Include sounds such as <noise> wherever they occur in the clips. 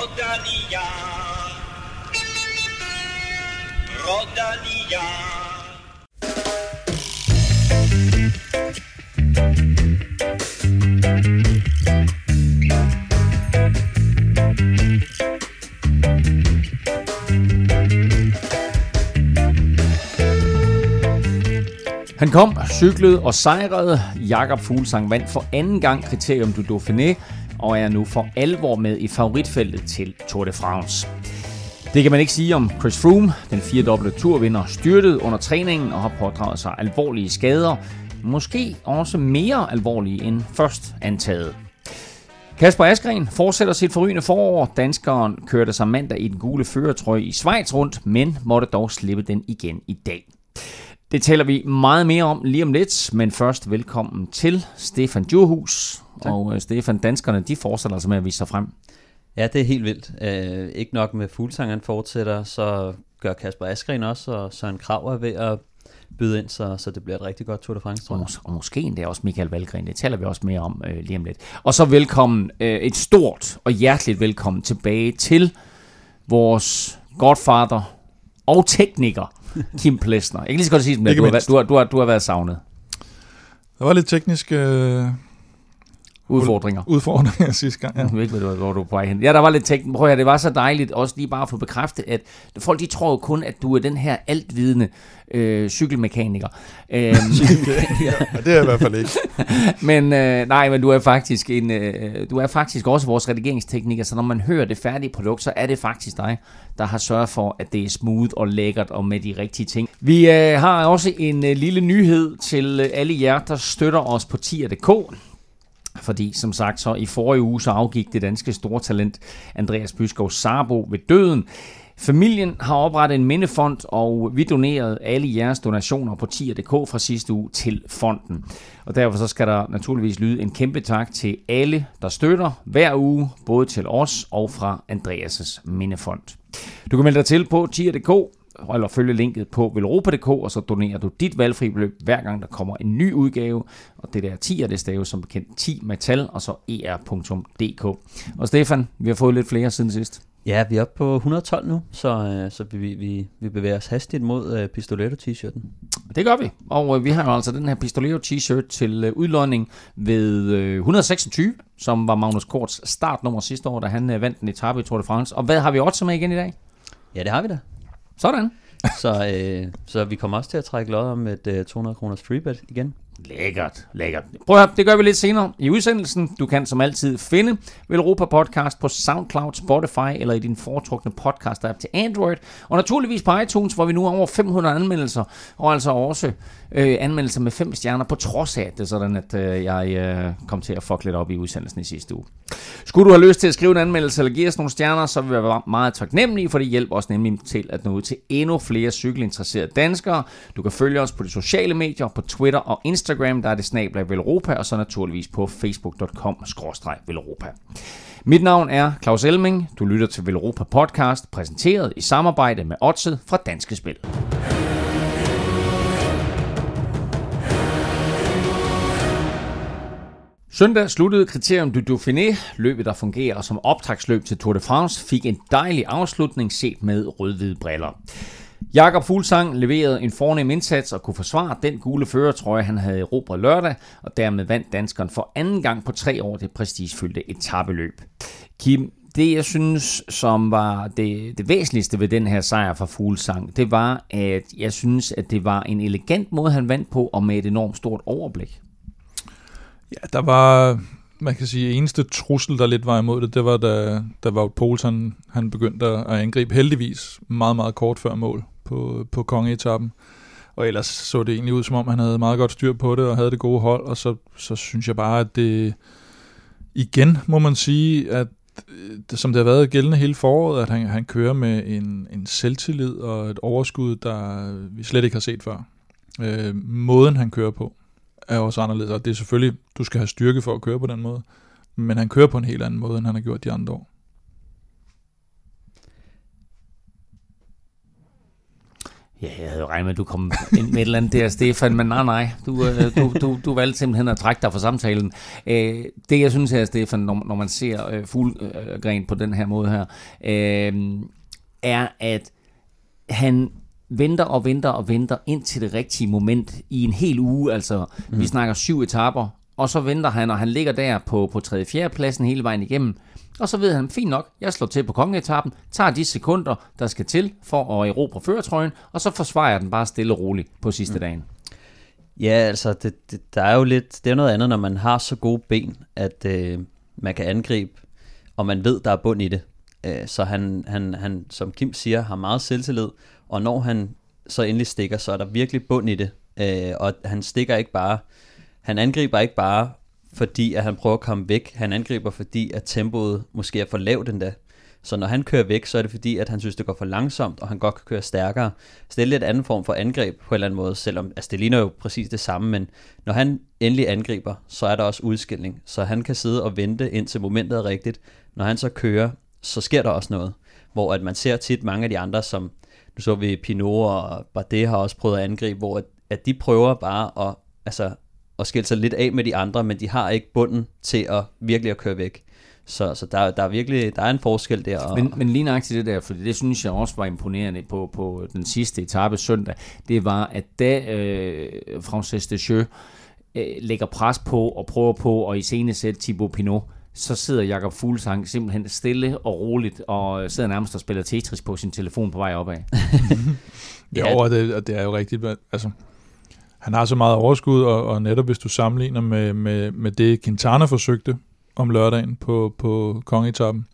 Rodalia. Rodalia. Han kom, cyklede og sejrede. Jakob Fuglsang vandt for anden gang kriterium du Dauphiné og er nu for alvor med i favoritfeltet til Tour de France. Det kan man ikke sige om Chris Froome. Den firedobbelte turvinder styrtede under træningen og har pådraget sig alvorlige skader. Måske også mere alvorlige end først antaget. Kasper Askren fortsætter sit forrygende forår. Danskeren kørte sig mandag i den gule føretrøje i Schweiz rundt, men måtte dog slippe den igen i dag. Det taler vi meget mere om lige om lidt, men først velkommen til Stefan Djurhus. Tak. Og uh, Stefan, danskerne de fortsætter altså med at vise sig frem. Ja, det er helt vildt. Uh, ikke nok med fuglsangeren fortsætter, så gør Kasper Askren også, og Søren Krav er ved at byde ind, så, så det bliver et rigtig godt Tour de France, tror jeg. Og, og måske endda også Michael Valgren, det taler vi også mere om uh, lige om lidt. Og så velkommen, uh, et stort og hjerteligt velkommen tilbage til vores godfather og tekniker, Kim <laughs> Plesner. Jeg kan lige så godt sige, at du, har, du, har, du, har, du har været savnet. Der var lidt teknisk... Øh, udfordringer. Udfordringer <laughs> sidste gang, ja. Jeg ved ikke, hvor, du er på vej hen. Ja, der var lidt teknisk. Prøv at det var så dejligt også lige bare at få bekræftet, at folk de tror jo kun, at du er den her altvidende øh, cykelmekaniker. Øhm, <laughs> <laughs> ja, det er i hvert fald ikke. men øh, nej, men du er faktisk en, øh, du er faktisk også vores redigeringstekniker, så når man hører det færdige produkt, så er det faktisk dig, der har sørget for, at det er smooth og lækkert og med de rigtige ting. Vi øh, har også en øh, lille nyhed til øh, alle jer, der støtter os på tier.dk. Fordi som sagt, så i forrige uge så afgik det danske store talent Andreas Byskov Sarbo ved døden. Familien har oprettet en mindefond, og vi donerede alle jeres donationer på tier.dk fra sidste uge til fonden. Og derfor så skal der naturligvis lyde en kæmpe tak til alle, der støtter hver uge, både til os og fra Andreas' mindefond. Du kan melde dig til på tier.dk, eller følge linket på velropa.dk, og så donerer du dit valgfri beløb hver gang der kommer en ny udgave. Og det der 10 er det stave som bekendt 10 med tal, og så er.dk. Og Stefan, vi har fået lidt flere siden sidst. Ja, vi er oppe på 112 nu, så, øh, så vi, vi, vi bevæger os hastigt mod uh, Pistoletto-t-shirten. Det gør vi, og uh, vi har jo altså den her Pistoletto-t-shirt til uh, udlåning ved uh, 126, som var Magnus Korts startnummer sidste år, da han uh, vandt en etape i Tour de France. Og hvad har vi også med igen i dag? Ja, det har vi da. Sådan. så, øh, så vi kommer også til at trække lod om et øh, 200 kroners freebet igen. Lækkert, lækkert. Prøv at høre, det gør vi lidt senere i udsendelsen. Du kan som altid finde Europa Podcast på SoundCloud, Spotify eller i din foretrukne podcast-app til Android. Og naturligvis på iTunes, hvor vi nu har over 500 anmeldelser, og altså også øh, anmeldelser med fem stjerner, på trods af, det sådan, at øh, jeg øh, kom til at fuck lidt op i udsendelsen i sidste uge. Skulle du have lyst til at skrive en anmeldelse eller give os nogle stjerner, så vil vi være meget taknemmelige, for det hjælper os nemlig til at nå ud til endnu flere cykelinteresserede danskere. Du kan følge os på de sociale medier, på Twitter og Instagram, der er det snablag Velropa, og så naturligvis på facebook.com-velropa. Mit navn er Claus Elming. Du lytter til Velropa Podcast, præsenteret i samarbejde med Odset fra Danske Spil. Søndag sluttede kriterium du Dauphiné. Løbet, der fungerer som optagsløb til Tour de France, fik en dejlig afslutning set med rødhvide briller. Jakob Fuglsang leverede en fornem indsats og kunne forsvare den gule førertrøje, han havde erobret lørdag, og dermed vandt danskeren for anden gang på tre år det prestigefyldte etabeløb. Kim, det jeg synes, som var det, det væsentligste ved den her sejr for Fuglsang, det var, at jeg synes, at det var en elegant måde, han vandt på, og med et enormt stort overblik. Ja, der var, man kan sige, eneste trussel, der lidt var imod det, det var, da, da Wout Poulsen han begyndte at angribe heldigvis meget, meget kort før mål på, på kongeetappen. Og ellers så det egentlig ud, som om han havde meget godt styr på det, og havde det gode hold, og så, så synes jeg bare, at det igen må man sige, at det, som det har været gældende hele foråret, at han, han kører med en, en selvtillid og et overskud, der vi slet ikke har set før. Øh, måden han kører på er også anderledes, og det er selvfølgelig, du skal have styrke for at køre på den måde, men han kører på en helt anden måde, end han har gjort de andre år. Ja, jeg havde jo regnet med, at du kom ind med et eller andet der, Stefan, men nej, nej, du, øh, du, du, du valgte simpelthen at trække dig fra samtalen. Øh, det, jeg synes her, Stefan, når, når man ser øh, fuldgren på den her måde her, er, at han venter og venter og venter ind til det rigtige moment i en hel uge. Altså, mm. vi snakker syv etaper, og så venter han, og han ligger der på, på 3. 4. pladsen hele vejen igennem. Og så ved han, fint nok, jeg slår til på kongeetappen, tager de sekunder, der skal til for at erobre føretrøjen, og så forsvarer jeg den bare stille og roligt på sidste mm. dagen. Ja, altså, det, det, der er jo lidt, det er noget andet, når man har så gode ben, at øh, man kan angribe, og man ved, der er bund i det. Øh, så han, han, han, som Kim siger, har meget selvtillid, og når han så endelig stikker, så er der virkelig bund i det. Øh, og han stikker ikke bare, han angriber ikke bare fordi at han prøver at komme væk. Han angriber, fordi at tempoet måske er for lavt endda. Så når han kører væk, så er det fordi, at han synes, det går for langsomt, og han godt kan køre stærkere. Så det er lidt anden form for angreb på en eller anden måde, selvom altså det ligner jo præcis det samme, men når han endelig angriber, så er der også udskilling. Så han kan sidde og vente indtil momentet er rigtigt. Når han så kører, så sker der også noget. Hvor at man ser tit mange af de andre, som nu så vi Pinot og Bardet har også prøvet at angribe, hvor at, at de prøver bare at altså, og skille sig lidt af med de andre, men de har ikke bunden til at virkelig at køre væk. Så, så der, der er virkelig der er en forskel der. Og... Men, men lige nøjagtigt det der, for det synes jeg også var imponerende på, på den sidste etape søndag, det var, at da øh, Frances Descheux øh, lægger pres på og prøver på at iscenesætte Thibaut Pinot, så sidder Jakob Fuglsang simpelthen stille og roligt og sidder nærmest og spiller Tetris på sin telefon på vej opad. <laughs> ja, og det, og det er jo rigtigt. Altså, han har så meget overskud, og, og netop hvis du sammenligner med, med, med det, Quintana forsøgte om lørdagen på, på kongetappen,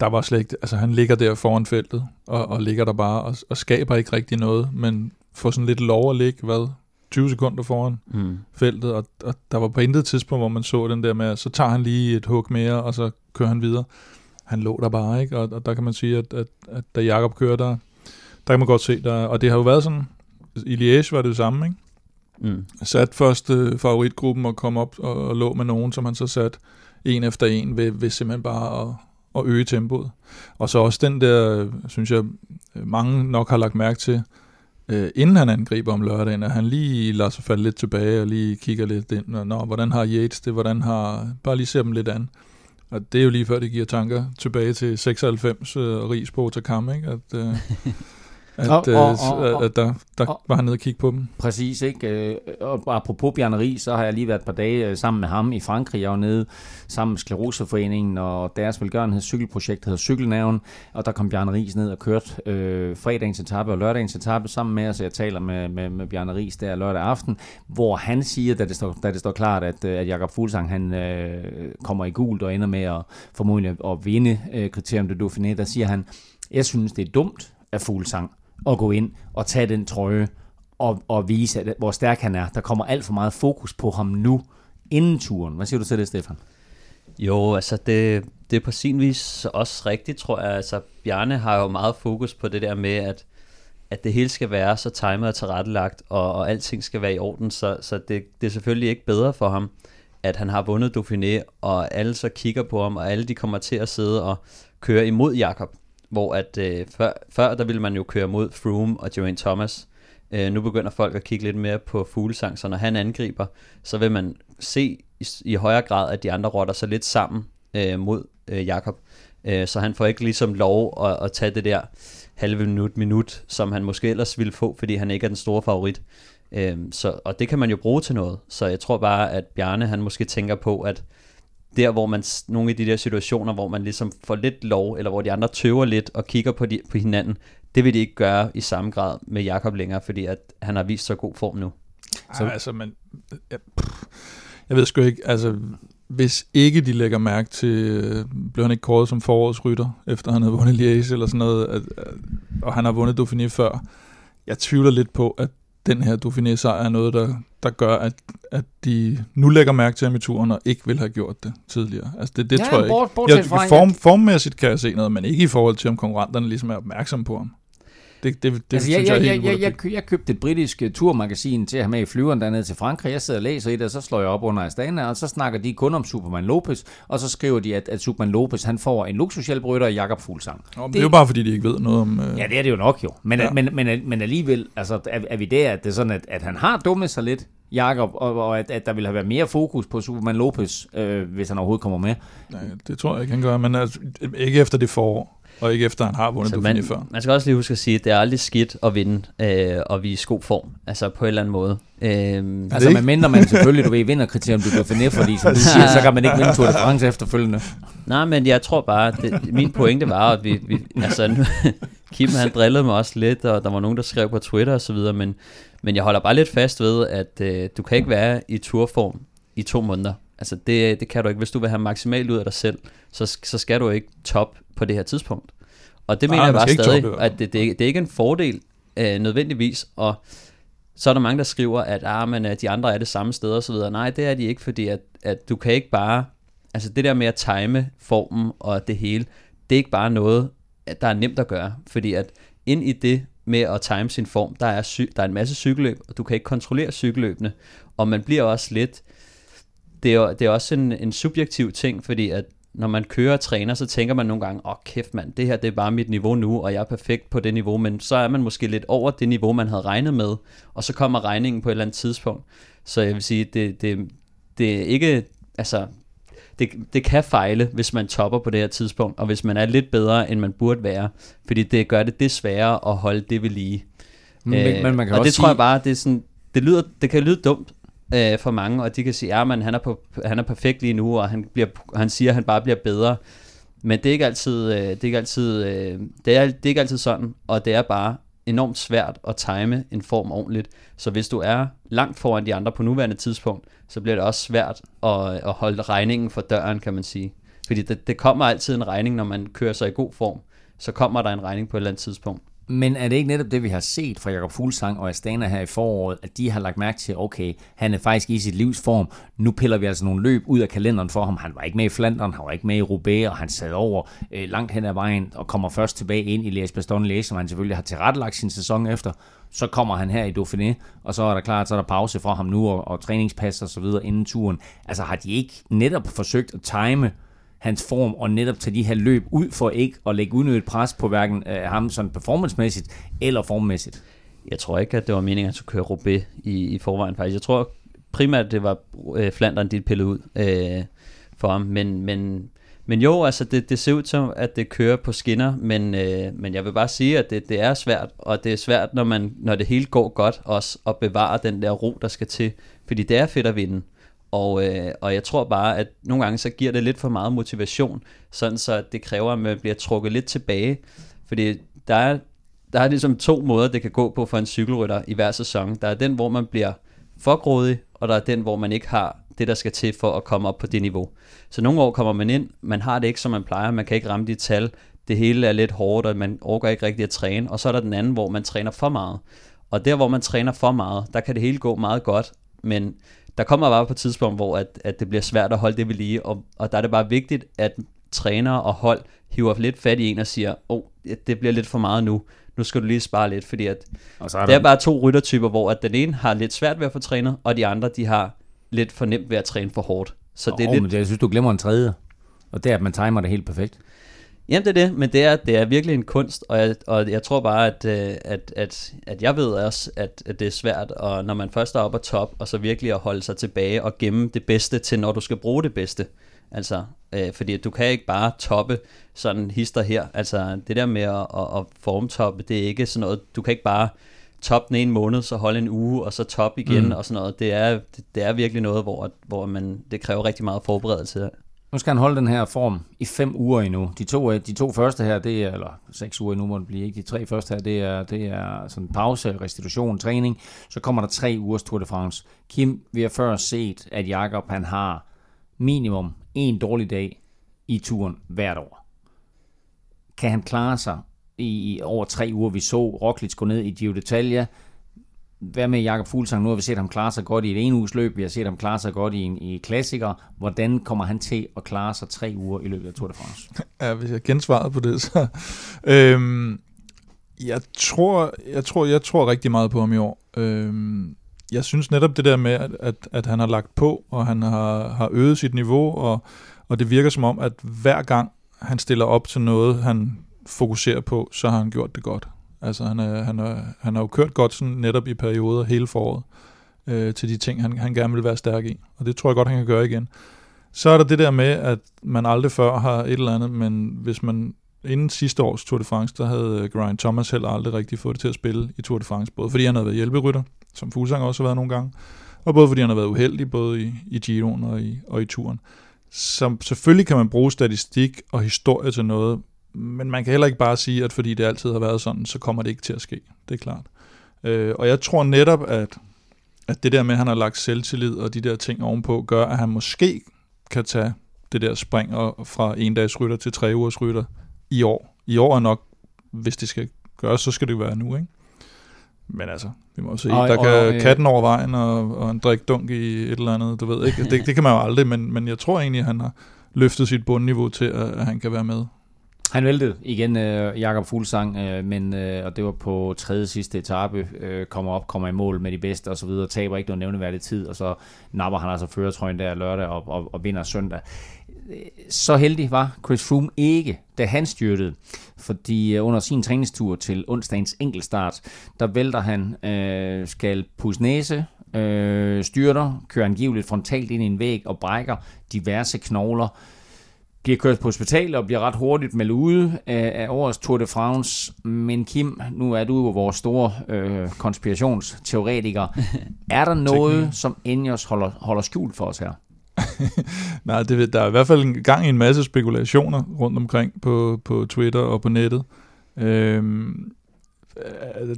der var slet ikke, altså han ligger der foran feltet, og, og ligger der bare og, og skaber ikke rigtig noget, men får sådan lidt lov at ligge, hvad, 20 sekunder foran mm. feltet, og, og der var på intet tidspunkt, hvor man så den der med, så tager han lige et hug mere, og så kører han videre. Han lå der bare, ikke? Og, og der kan man sige, at, at, at da Jakob kører der, der kan man godt se, der, og det har jo været sådan, i Liège var det det samme, ikke? Mm. Sat først øh, favoritgruppen og kom op og, og lå med nogen, som han så sat en efter en ved, ved simpelthen bare at, at øge tempoet. Og så også den der, synes jeg, mange nok har lagt mærke til, øh, inden han angriber om lørdagen, at han lige lader sig falde lidt tilbage og lige kigger lidt ind, og nå, hvordan har Yates det, hvordan har, bare lige ser dem lidt an. Og det er jo lige før, det giver tanker tilbage til 96 øh, Ries på Takam, ikke? At, øh, <laughs> at, og, og, og, og, at der, der og, var han nede og kigge på dem. Præcis, ikke? Øh, og apropos Bjarne Ries, så har jeg lige været et par dage øh, sammen med ham i Frankrig. Jeg var nede sammen med Skleroseforeningen og deres velgørenhed cykelprojekt hedder Cykelnæven, og der kom Bjarne Ries ned og kørte øh, fredagens etape og lørdagens etape sammen med os. Jeg taler med, med, med Bjarne Ries der lørdag aften, hvor han siger, da det står, da det står klart, at, øh, at Jakob Fuglsang han øh, kommer i gult og ender med at formodentlig at vinde øh, kriterium de Dauphiné, der siger han, jeg synes, det er dumt af Fuglsang at gå ind og tage den trøje og, og vise, at, hvor stærk han er. Der kommer alt for meget fokus på ham nu, inden turen. Hvad siger du til det, Stefan? Jo, altså det, det er på sin vis også rigtigt, tror jeg. Altså Bjarne har jo meget fokus på det der med, at, at det hele skal være så timet og tilrettelagt, og, og alting skal være i orden, så, så det, det er selvfølgelig ikke bedre for ham, at han har vundet Dauphiné, og alle så kigger på ham, og alle de kommer til at sidde og køre imod Jakob hvor at øh, før, før der ville man jo køre mod Froome og Geraint Thomas. Øh, nu begynder folk at kigge lidt mere på fuglesang, så når han angriber, så vil man se i, i højere grad, at de andre rotter sig lidt sammen øh, mod øh, Jakob. Øh, så han får ikke ligesom lov at, at tage det der halve minut, minut, som han måske ellers ville få, fordi han ikke er den store favorit. Øh, så, og det kan man jo bruge til noget. Så jeg tror bare, at Bjarne han måske tænker på, at der, hvor man, nogle af de der situationer, hvor man ligesom får lidt lov, eller hvor de andre tøver lidt og kigger på, de, på hinanden, det vil de ikke gøre i samme grad med Jakob længere, fordi at han har vist så god form nu. Så. Ej, altså, men, jeg, jeg ved sgu ikke, altså, hvis ikke de lægger mærke til, øh, blev han ikke kåret som forårsrytter, efter han havde vundet Liège eller sådan noget, at, at, og han har vundet Dauphiné før. Jeg tvivler lidt på, at den her Dauphiné-sejr er noget, der, der gør, at, at de nu lægger mærke til ham i turen, og ikke vil have gjort det tidligere. Altså det, det ja, tror jeg bort, ikke. Jeg, form, formmæssigt kan jeg se noget, men ikke i forhold til, om konkurrenterne ligesom er opmærksomme på ham. Det, det, det altså, synes jeg, jeg, jeg, jeg, jeg, jeg, jeg købte et britisk øh, turmagasin til at have med i flyveren dernede til Frankrig. Jeg sidder og læser i det, og så slår jeg op under Astana, og så snakker de kun om Superman Lopez, og så skriver de, at, at Superman Lopez han får en luksushjælprytter og Jakob Fuglsang. Nå, men det er jo bare fordi, de ikke ved noget om... Øh, Ja, det er det jo nok jo. Men, Ja. ja. men, men, men alligevel, altså, er, er vi der, at det er sådan, at, at han har dummet sig lidt, Jakob, og, og at, at der ville have været mere fokus på Superman Lopez, øh, hvis han overhovedet kommer med. nej, det tror jeg ikke, han gør, men altså, ikke efter det forår, og ikke efter han har vundet Så Dauphiné man, før. man skal også lige huske at sige, at det er aldrig skidt at vinde øh, og vise god form. Altså på en eller anden måde. Øh, Altså, ikke? man mindre man selvfølgelig, du ved, vinder kriterium, du finde, fordi som du siger, så kan man ikke vinde Tour de France efterfølgende. Nej, men jeg tror bare, det, min pointe var, at vi, vi altså, nu, <laughs> Kim han drillede mig også lidt, og der var nogen, der skrev på Twitter og så videre, men, men jeg holder bare lidt fast ved, at øh, du kan ikke være i turform i to måneder. Altså det, det kan du ikke. Hvis du vil have maksimalt ud af dig selv, så, så skal du ikke top på det her tidspunkt. Og det Nej, mener jeg bare stadig, toppe at det, det, det er ikke en fordel øh, nødvendigvis, og så er der mange, der skriver, at ah, men, øh, de andre er det samme sted og så videre. Nej, det er de ikke, fordi at, at du kan ikke bare, altså det der med at time formen og det hele, det er ikke bare noget, der er nemt at gøre, fordi at ind i det med at time sin form, der er, der er en masse cykelløb, og du kan ikke kontrollere cykelløbene, og man bliver også lidt, det er, det er også en, en subjektiv ting, fordi at når man kører og træner, så tænker man nogle gange, åh oh, kæft mand, det her det er bare mit niveau nu, og jeg er perfekt på det niveau, men så er man måske lidt over det niveau, man havde regnet med, og så kommer regningen på et eller andet tidspunkt. Så jeg vil sige, det, det, det er ikke, altså, det, det kan fejle, hvis man topper på det her tidspunkt, og hvis man er lidt bedre, end man burde være, fordi det gør det det sværere at holde det ved lige. Men, Øh, men man kan og også det tror jeg sige- bare, det, er sådan, det, lyder, det kan lyde dumt øh, for mange, og de kan sige, at han, er på, han er perfekt lige nu, og han, bliver, han siger, at han bare bliver bedre. Men det er ikke altid, øh, det er ikke altid, øh, det er, det er ikke altid sådan, og det er bare enormt svært at time en form ordentligt. Så hvis du er langt foran de andre på nuværende tidspunkt, så bliver det også svært at, at holde regningen for døren, kan man sige. Fordi det, det kommer altid en regning, når man kører sig i god form. Så kommer der en regning på et eller andet tidspunkt. Men er det ikke netop det, vi har set fra Jakob Fuglsang og Astana her i foråret, at de har lagt mærke til, okay, han er faktisk i sit livs form. Nu piller vi altså nogle løb ud af kalenderen for ham. Han var ikke med i Flandern, han var ikke med i Roubaix, og han sad over øh, langt hen ad vejen og kommer først tilbage ind i Liège bastogne liège som han selvfølgelig har tilrettelagt sin sæson efter. Så kommer han her i Dauphiné, og så er der klart, så er der pause fra ham nu, og, og træningspas og så videre inden turen. Altså har de ikke netop forsøgt at time hans form og netop tage de her løb ud for ikke at lægge unødigt pres på hverken øh, ham sådan performancemæssigt eller formmæssigt. Jeg tror ikke, at det var meningen, at han skulle køre Roubaix i, i forvejen faktisk. Jeg tror primært, det var øh, Flanderen, de pillede ud øh, for ham. Men, men, men jo, altså det, det ser ud som, at det kører på skinner, men, øh, men jeg vil bare sige, at det, det er svært, og det er svært, når, man, når det hele går godt, også at bevare den der ro, der skal til. Fordi det er fedt at vinde. Og, øh, og jeg tror bare, at nogle gange så giver det lidt for meget motivation, sådan så det kræver, at man bliver trukket lidt tilbage. Fordi der er, der er ligesom to måder, det kan gå på for en cykelrytter i hver sæson. Der er den, hvor man bliver for grådig, og der er den, hvor man ikke har det, der skal til for at komme op på det niveau. Så nogle år kommer man ind, man har det ikke, som man plejer, man kan ikke ramme de tal, det hele er lidt hårdt, og man overgår ikke rigtig at træne, og så er der den anden, hvor man træner for meget. Og der, hvor man træner for meget, der kan det hele gå meget godt, men der kommer bare på et tidspunkt, hvor at, at det bliver svært at holde det ved lige, og, og der er det bare vigtigt, at træner og hold hiver lidt fat i en og siger, åh, oh, det bliver lidt for meget nu, nu skal du lige spare lidt, fordi at Og så er det er bare to ryttertyper, hvor at den ene har lidt svært ved at få trænet, og de andre, de har lidt for nemt ved at træne for hårdt. Så det er oh, lidt, men jeg synes, du glemmer en tredje. Og det er, at man timer det helt perfekt. Jamen det er det, men det er, det er virkelig en kunst, og jeg, og jeg tror bare, at, øh, at, at, at jeg ved også, at, at det er svært, og når man først er oppe på top, og så virkelig at holde sig tilbage og gemme det bedste til, når du skal bruge det bedste. Altså, øh, fordi du kan ikke bare toppe sådan hister her. Altså, det der med at, at, at formtoppe, det er ikke sådan noget, du kan ikke bare toppe den ene måned, så holde en uge, og så top igen, mm. og sådan noget. Det er, det, det er virkelig noget, hvor, hvor man, det kræver rigtig meget forberedelse. Nu skal han holde den her form i fem uger endnu. De to, øh, de to første her, det er, eller seks uger endnu må det blive, ikke? De tre første her, det er, det er sådan pause, restitution, træning. Så kommer der tre ugers Tour de France. Kim, vi har før set, at Jakob han har minimum en dårlig dag i turen hvert år. Kan han klare sig i, i over tre uger? Vi så Roglic gå ned i Gio d'Italia. Hvad med Jakob Fuglsang? Nu har vi set ham klare sig godt i et en uges løb. Vi har set ham klare sig godt i en i klassiker. Hvordan kommer han til at klare sig tre uger i løbet af Tour de France? <laughs> Ja, hvis jeg gensvarede på det, så... Øhm, Jeg tror, jeg tror, jeg tror rigtig meget på ham i år. Øhm, jeg synes netop det der med, at, at, at han har lagt på, og han har, har øget sit niveau, og, og det virker som om, at hver gang han stiller op til noget, han fokuserer på, så har han gjort det godt. Altså han, er, han, er, han har jo kørt godt sådan netop i perioder hele foråret øh, til de ting, han, han gerne vil være stærk i. Og det tror jeg godt, han kan gøre igen. Så er der det der med, at man aldrig før har et eller andet, men hvis man inden sidste års Tour de France, der havde øh, Geraint Thomas heller aldrig rigtig fået det til at spille i Tour de France, både fordi han havde været hjælperytter, som Fuglsang også har været nogle gange, og både fordi han har været uheldig, både i, i Giroen og i, og i turen. Så selvfølgelig kan man bruge statistik og historie til noget, men man kan heller ikke bare sige, at fordi det altid har været sådan, så kommer det ikke til at ske. Det er klart. Øh, og jeg tror netop, at, at det der med, at han har lagt selvtillid og de der ting ovenpå, gør, at han måske kan tage det der spring fra en dags rytter til tre ugers rytter i år. I år er nok, hvis det skal gøres, så skal det være nu, ikke? Men altså, vi må se. Og, der kan og, katten over vejen og, og en drik dunk i et eller andet, du ved ikke. Det, det kan man jo aldrig, men, men jeg tror egentlig, at han har løftet sit bundniveau til, at, at han kan være med. Han væltede igen øh, Jakob Fuglsang, øh, men, øh, og det var på tredje sidste etape, øh, kommer op, kommer i mål med de bedste og så videre, taber ikke noget nævneværdigt tid, og så napper han altså føretrøjen der lørdag og, og, og vinder søndag. Så heldig var Chris Froome ikke, da han styrtede, fordi øh, under sin træningstur til onsdagens enkeltstart, der vælter han, øh, skal pusse næse, øh, styrter, kører angiveligt frontalt ind i en væg og brækker diverse knogler, bliver kørt på hospital og bliver ret hurtigt meldt ude af, af årets Tour de France. Men Kim, nu er du jo vores store øh, konspirationsteoretiker. <laughs> er der noget, som Enios holder, holder skjult for os her? <laughs> Nej, det, der er i hvert fald en gang i en masse spekulationer rundt omkring på, på Twitter og på nettet. Øhm,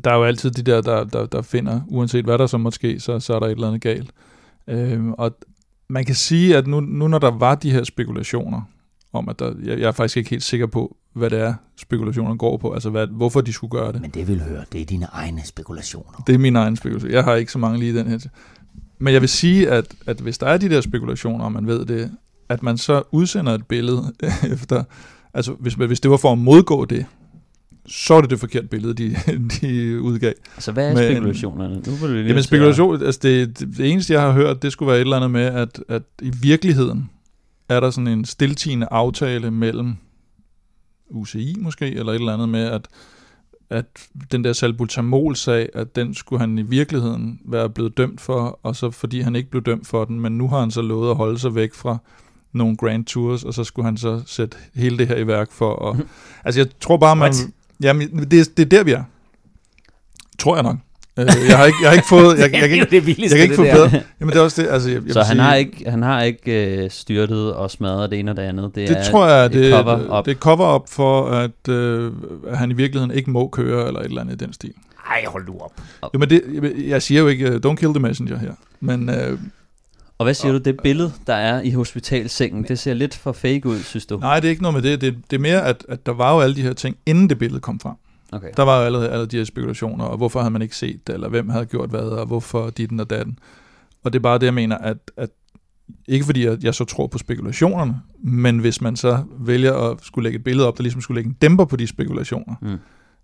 der er jo altid de der, der, der, der finder, uanset hvad der så måtte ske, så, så er der et eller andet galt. Øhm, og man kan sige, at nu, nu når der var de her spekulationer, om at der, jeg, jeg er faktisk ikke helt sikker på, hvad det er, spekulationer går på, altså hvad, hvorfor de skulle gøre det. Men det vil høre, det er dine egne spekulationer. Det er mine egne spekulationer. Jeg har ikke så mange lige i den her. Men jeg vil sige, at, at hvis der er de der spekulationer, og man ved det, at man så udsender et billede <laughs> efter, altså hvis, hvis det var for at modgå det, så er det det forkerte billede, de, <laughs> de udgav. Altså, hvad er Men, spekulationerne? Nu det lige jamen, spekulation, altså det, det, det eneste, jeg har hørt, det skulle være et eller andet med, at, at i virkeligheden er der sådan en stiltigende aftale mellem UCI måske, eller et eller andet med, at at den der salbutamol-sag, at den skulle han i virkeligheden være blevet dømt for, og så fordi han ikke blev dømt for den, men nu har han så lovet at holde sig væk fra nogle Grand Tours, og så skulle han så sætte hele det her i værk for at... altså jeg tror bare, man... Jamen, det, det er der, vi er. Tror jeg nok. Øh, jeg har ikke, jeg har ikke fået, jeg, <laughs> jeg, jeg, jeg, jeg, jeg kan ikke få bedre. Jamen det er også det, altså jeg, jeg Så han sige, har ikke, han har ikke uh, styrtet og smadret det ene og det andet. Det, det er tror jeg, det, cover up. det er cover up for, at uh, han i virkeligheden ikke må køre, eller et eller andet i den stil. Ej, hold du op. Jamen det, jeg siger jo ikke, uh, don't kill the messenger her, men... Uh, og hvad siger og, du, det billede, der er i hospitalsengen, det ser lidt for fake ud, synes du? Nej, det er ikke noget med det. Det, det er mere, at, at der var jo alle de her ting, inden det billede kom frem. Okay. Der var jo allerede alle de her spekulationer, og hvorfor havde man ikke set det, eller hvem havde gjort hvad, og hvorfor ditten og datten. Og det er bare det, jeg mener, at, at ikke fordi jeg, jeg så tror på spekulationerne, men hvis man så vælger at skulle lægge et billede op, der ligesom skulle lægge en dæmper på de spekulationer, mm.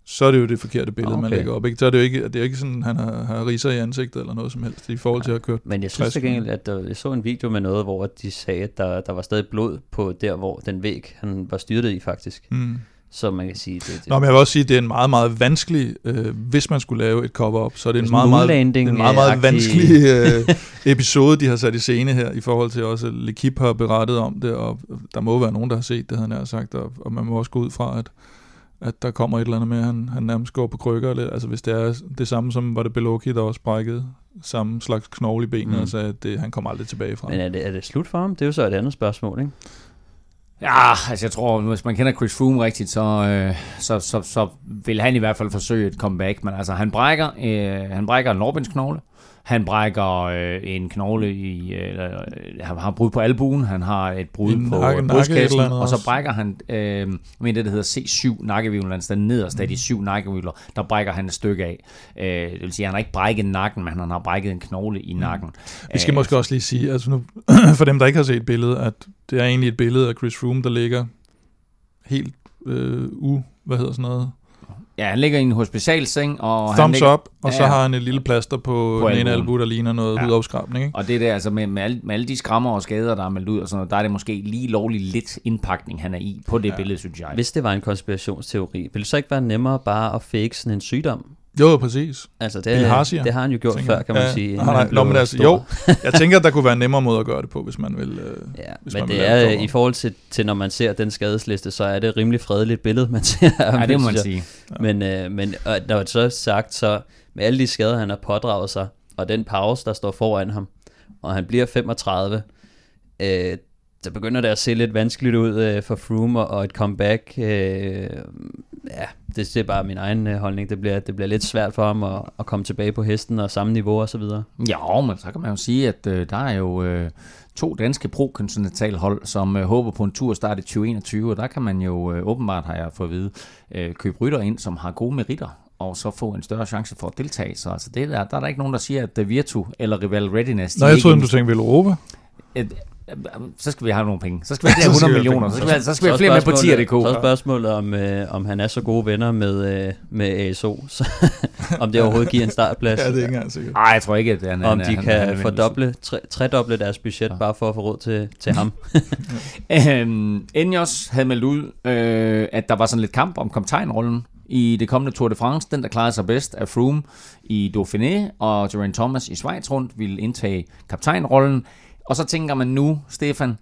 så er det jo det forkerte billede, okay. man lægger op. Ikke? Så er det jo ikke, det er jo ikke sådan, at han har, har riser i ansigtet eller noget som helst i forhold til at køre Men jeg synes til at der, jeg så en video med noget, hvor de sagde, at der, der var stadig blod på der, hvor den væg, han var styrtet i faktisk. Mm. Så man kan sige... Det, det. Nå, men jeg vil også sige, at det er en meget, meget vanskelig... Øh, hvis man skulle lave et cover-up, så er det en meget, meget, en meget, meget vanskelig øh, <laughs> episode, de har sat i scene her, i forhold til også, at L'Equipe har berettet om det, og der må være nogen, der har set det, han har sagt, og, og man må også gå ud fra, at at der kommer et eller andet med, at han, han nærmest går på krykker. Eller, altså hvis det er det samme som, var det Beloki, der også brækkede samme slags knogle i benet, mm. og sagde, at det, han kommer aldrig tilbage fra. Men er det, er det slut for ham? Det er jo så et andet spørgsmål, ikke? Ja, altså jeg tror, hvis man kender Chris Froome rigtigt, så, øh, så, så, så vil han i hvert fald forsøge et comeback. Men altså, han brækker, øh, han brækker en knogle. Han brækker øh, en knogle i... Øh, han har brud på albuen, han har et brud en på nakke, brystkassen, nakke og så brækker han, øh, men det der hedder C7 nakkevivlen, altså den nederste af de syv nakkevivler, der brækker han et stykke af. Øh, det vil sige, han har ikke brækket nakken, men han har brækket en knogle i nakken. Mm. Vi skal øh, måske også lige sige, altså nu, <clears throat> for dem, der ikke har set billedet, at det er egentlig et billede af Chris Froome, der ligger helt øh, u, hvad hedder sådan noget, Ja, han ligger i en hospitalseng, og han Thumbs ligger, up, og så Ja. har han et lille plaster på, På den ene albu, der ligner noget Ja. hudafskrabning. Ikke? Og det der, altså med, med, alle, med alle de skrammer og skader, der er meldt ud og sådan noget, der er det måske lige lovligt lidt indpakning, han er i på det ja. billede, synes jeg. Hvis det var en konspirationsteori, ville det så ikke være nemmere bare at fake sådan en sygdom? Jo, præcis. Altså det, det har han jo gjort tænker før, kan man Ja, sige. nej, nej, han nå, men altså, jo, jeg tænker, at der kunne være en nemmere måde at gøre det på, hvis man vil... Øh, Ja, hvis men man vil det lave er, cover. i forhold til, til, når man ser den skadesliste, så er det et rimelig fredeligt billede, man <laughs> ser. Ja, det må man sige. Men, øh, men og når det så er sagt, så med alle de skader, han har pådraget sig, og den pause, der står foran ham, og han bliver 35, øh, så begynder det at se lidt vanskeligt ud øh, for Froome, og, et comeback, øh, ja, det, det er bare min egen øh, holdning, det bliver, det bliver lidt svært for ham at, at komme tilbage på hesten og samme niveau og så videre. Ja, men så kan man jo sige, at øh, der er jo øh, to danske pro hold, som øh, håber på en tur start i 2021, og der kan man jo øh, åbenbart, har jeg fået at vide, øh, købe rytter ind, som har gode meritter, og så få en større chance for at deltage. Så altså, det der, der er der ikke nogen, der siger, at uh, Virtu eller Rival Readiness... Nej, er jeg ikke troede, du tænkte vel Europa. et, så skal vi have nogle penge. Så skal vi have de her <laughs> Så skal 100 vi have millioner. Så skal vi, have- så skal vi have er flere med på spørgsmålet- 10.dk. Så er spørgsmålet, om, øh, om han er så gode venner med, øh, med ASO, <laughs> så, om det overhovedet giver en startplads. Ja, det er ikke engang sikkert. Nej, jeg tror ikke, at han, om de han, kan han, han fordoble, tre, tredoble deres budget, bare for at få råd til, til ham. <laughs> Øhm, Enyos havde meldt ud, øh, at der var sådan lidt kamp om kaptajnrollen i det kommende Tour de France. Den, der klarede sig bedst, er Froome i Dauphiné, og Geraint Thomas i Schweiz rundt ville indtage kaptajnrollen. Og så tænker man nu, Stefan,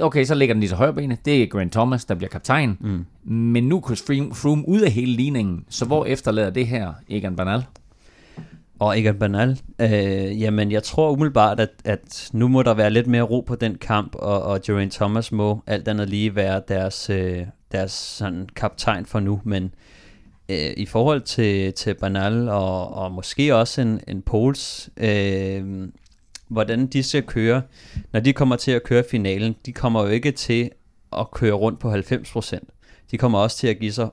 okay, så ligger den lige så højbenet. Det er Grant Thomas, der bliver kaptajn. Mm. Men nu er Froome, Froome ud af hele ligningen. Så hvor efterlader det her Egan Bernal? Og Egan Bernal, øh, jamen jeg tror umiddelbart, at, at nu må der være lidt mere ro på den kamp, og, og Geraint Thomas må alt andet lige være deres, øh, deres sådan, kaptajn for nu, men øh, i forhold til, til Bernal og, og måske også en, en Pols, øh, hvordan de skal køre, når de kommer til at køre finalen, de kommer jo ikke til at køre rundt på 90%. De kommer også til at give sig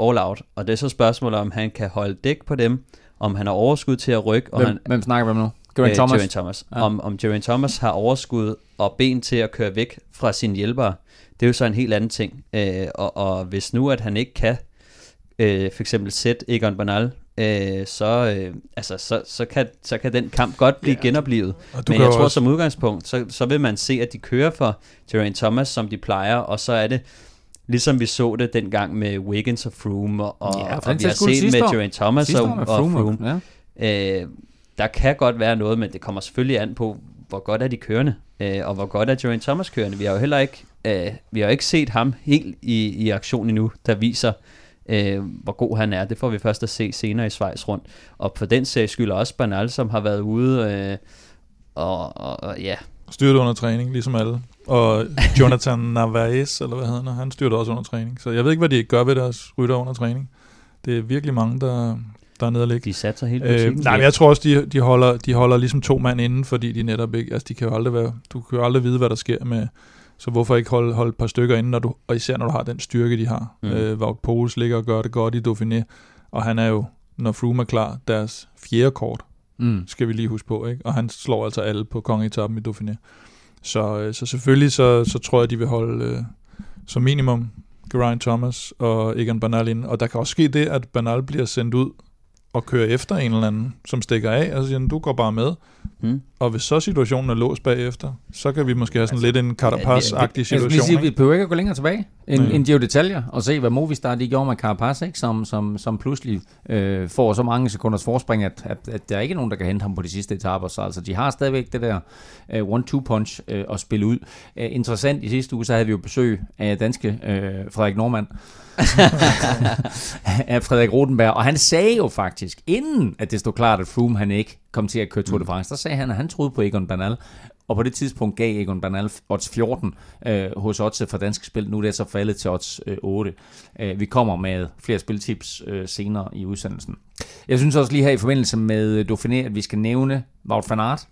all out, og det er så spørgsmålet, om han kan holde dæk på dem, om han har overskud til at rykke, og Hvem, han, hvem snakker vi om nu? Geraint øh, Thomas? Geraint Thomas. Ja. Om, om Geraint Thomas har overskud og ben til at køre væk fra sine hjælpere, det er jo så en helt anden ting. Øh, og, og hvis nu, at han ikke kan øh, for eksempel sætte Egon Bernal, øh, så, øh, altså, så, så, kan, så kan den kamp godt blive Ja. genoplevet. Men jeg tror også, som udgangspunkt, så, så vil man se, at de kører for Geraint Thomas, som de plejer, og så er det, ligesom vi så det dengang med Wiggins og Froome, og, og, Ja, og vi har set med. Geraint Thomas Sidste og, og Froome. Froome. Ja. Øh, der kan godt være noget, men det kommer selvfølgelig an på, hvor godt er de kørende, øh, og hvor godt er Geraint Thomas kørende. Vi har jo heller ikke, øh, vi har ikke set ham helt i, i aktion endnu, der viser, øh, hvor god han er. Det får vi først at se senere i Schweiz rundt. Og på den sags skyld også Bernal, som har været ude, øh, og, og, og ja, styrte under træning, ligesom alle. Og Jonathan <laughs> Narvaez, eller hvad hedder han, han styrte også under træning. Så jeg ved ikke, hvad de gør ved deres rytter under træning. Det er virkelig mange, der, der er nede og ligge. de satser helt Øh, nej, men jeg tror også, de, de, holder, de holder ligesom to mand inden, fordi de netop ikke, altså de kan jo aldrig være, du kan jo aldrig vide, hvad der sker med, så hvorfor ikke holde, holde et par stykker inde, når du, og især når du har den styrke, de har. Mm. Øh, Poels ligger og gør det godt i Dauphiné, og han er jo, når Froome er klar, deres fjerde kort, Mm. skal vi lige huske på, ikke? og han slår altså alle på kongeetappen i Dauphiné. Så, øh, så selvfølgelig så, så tror jeg, de vil holde øh, som minimum Geraint Thomas og Egan Bernal inde. Og der kan også ske det, at Bernal bliver sendt ud og kører efter en eller anden, som stikker af, og så siger, du går bare med. Mm. Og hvis så situationen er låst bagefter, så kan vi måske have sådan lidt en Carapaz-agtig situation. sige, vi ikke? behøver ikke at gå længere tilbage end, Nej. end Gio Detaljer og se, hvad Movistar de gjorde med Carapaz, ikke? Som, som, som pludselig øh, får så mange sekunders forspring, at, at, at der er ikke nogen, der kan hente ham på de sidste etaper. Så altså, de har stadigvæk det der øh, one-two-punch øh, at spille ud. Øh, interessant, i sidste uge, så havde vi jo besøg af danske øh, Frederik Normand, <laughs> af Frederik Rotenberg, og han sagde jo faktisk, inden at det stod klart, at Froome han ikke kom til at køre Tour de France, der sagde han, at han troede på Egon Bernal, og på det tidspunkt gav Egon Bernal odds 14 øh, hos odds for danske spil. Nu er det så faldet til odds øh, 8. Øh, vi kommer med flere spiltips øh, senere i udsendelsen. Jeg synes også lige her i forbindelse med Dauphiné, at vi skal nævne Wout van Aert.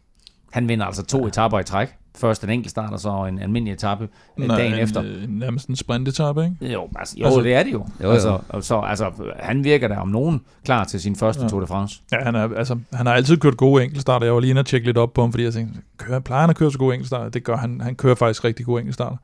Han vinder altså to ja. etaper i træk. Først en enkelt start, og så en almindelig etape øh, dagen en, efter. øh, nærmest en sprintetappe, ikke? Jo, altså, jo Altså- det er det jo. Jo, jo. Altså, og så, altså, han virker der om nogen klar til sin første ja. Ja. Tour de France. Ja, han, er, altså, han har altid kørt gode enkeltstarter. Jeg var lige inde og tjekke lidt op på ham, fordi jeg tænkte, kører, plejer han at køre så gode enkeltstarter? Det gør han. Han kører faktisk rigtig gode enkeltstarter.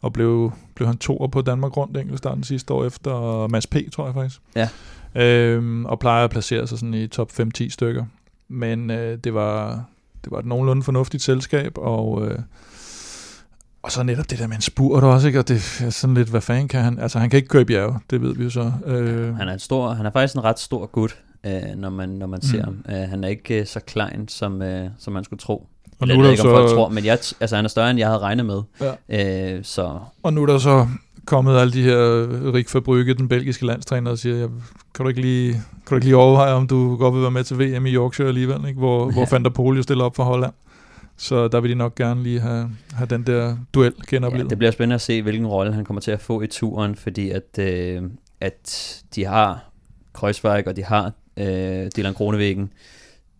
og blev, blev han toer på Danmark rundt enkeltstarten sidste år efter Mads P, tror jeg faktisk. Ja. Øhm, og plejer at placere sig sådan i top 5-10 stykker. Men øh, det var det var et nogenlunde fornuftigt selskab, og, øh, og så netop det der med en spurt også, ikke? og det er sådan lidt, hvad fanden kan han? Altså han kan ikke køre bjerge, det ved vi jo så. Øh, Han er, en stor, han er faktisk en ret stor gut, øh, når man, når man ser Mm. ham. Øh, han er ikke øh, så klein, som, øh, som man skulle tro. og, nu jeg er ved der ikke, om folk så, tror, men jeg, altså, han er større, end jeg havde regnet med. Ja. Øh, så og nu er der så kommet alle de her Rik Fabrygge, den belgiske landstræner, og siger, jeg, kan, du ikke lige, kan du ikke lige overveje, om du godt vil være med til VM i Yorkshire alligevel, ikke? hvor, hvor Ja. Van der Pol jo stiller op for Holland. Så der vil de nok gerne lige have, have den der duel ja, genoplevet. det bliver spændende at se, hvilken rolle han kommer til at få i turen, fordi at, øh, at de har Kreuzweig, og de har øh, Dylan Kronevæggen.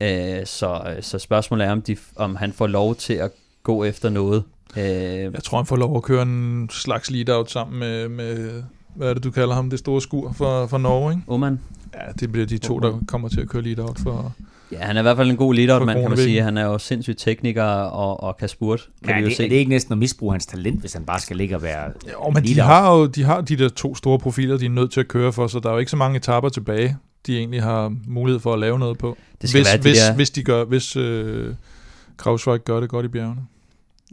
Øh, så, så spørgsmålet er, om, de, om han får lov til at gå efter noget. Øh, Jeg tror, han får lov at køre en slags lead-out sammen med, med hvad er det, du kalder ham, det store skur for, for Norge, ikke? Oman? Ja, det bliver de to, der kommer til at køre lead-out for... Ja, han er i hvert fald en god For man kan man sige. Han er jo sindssygt tekniker og, og kan spurte. Kan Ja, vi jo det, se. er det ikke næsten at misbruge hans talent, hvis han bare skal ligge og være... Jo, men de Lead-out. har jo de, har de der to store profiler, de er nødt til at køre for, så der er jo ikke så mange etaper tilbage, de egentlig har mulighed for at lave noget på. Det skal hvis, være de hvis, der, hvis de gør, hvis øh, Krausweig gør det godt i bjergene.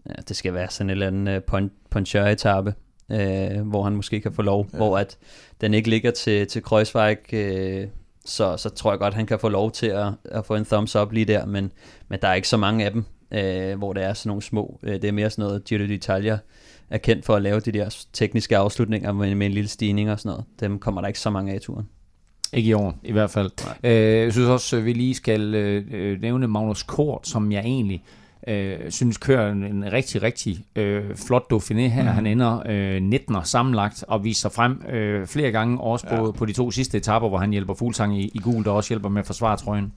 Ja, det skal være sådan en eller anden uh, pon, poncheur-etappe, øh, hvor han måske kan få lov, Ja. hvor at den ikke ligger til, til Kreuzweig, øh, så, så tror jeg godt, han kan få lov til at, at få en thumbs up lige der, men, men der er ikke så mange af dem, øh, hvor det er sådan nogle små, øh, det er mere sådan noget, Giro d'Italia er kendt for at lave de der tekniske afslutninger med, med en lille stigning og sådan noget. Dem kommer der ikke så mange af i turen. Ikke i år, i hvert fald. Øh, jeg synes også, at vi lige skal øh, øh, nævne Magnus Kort, som jeg egentlig øh, synes kører en, en rigtig, rigtig øh, flot Dauphiné her. Mm. Han ender øh, 19. sammenlagt og viser sig frem øh, flere gange, også på, Ja. på de to sidste etapper, hvor han hjælper Fuglsang i, i gul, der også hjælper med at forsvare trøjen.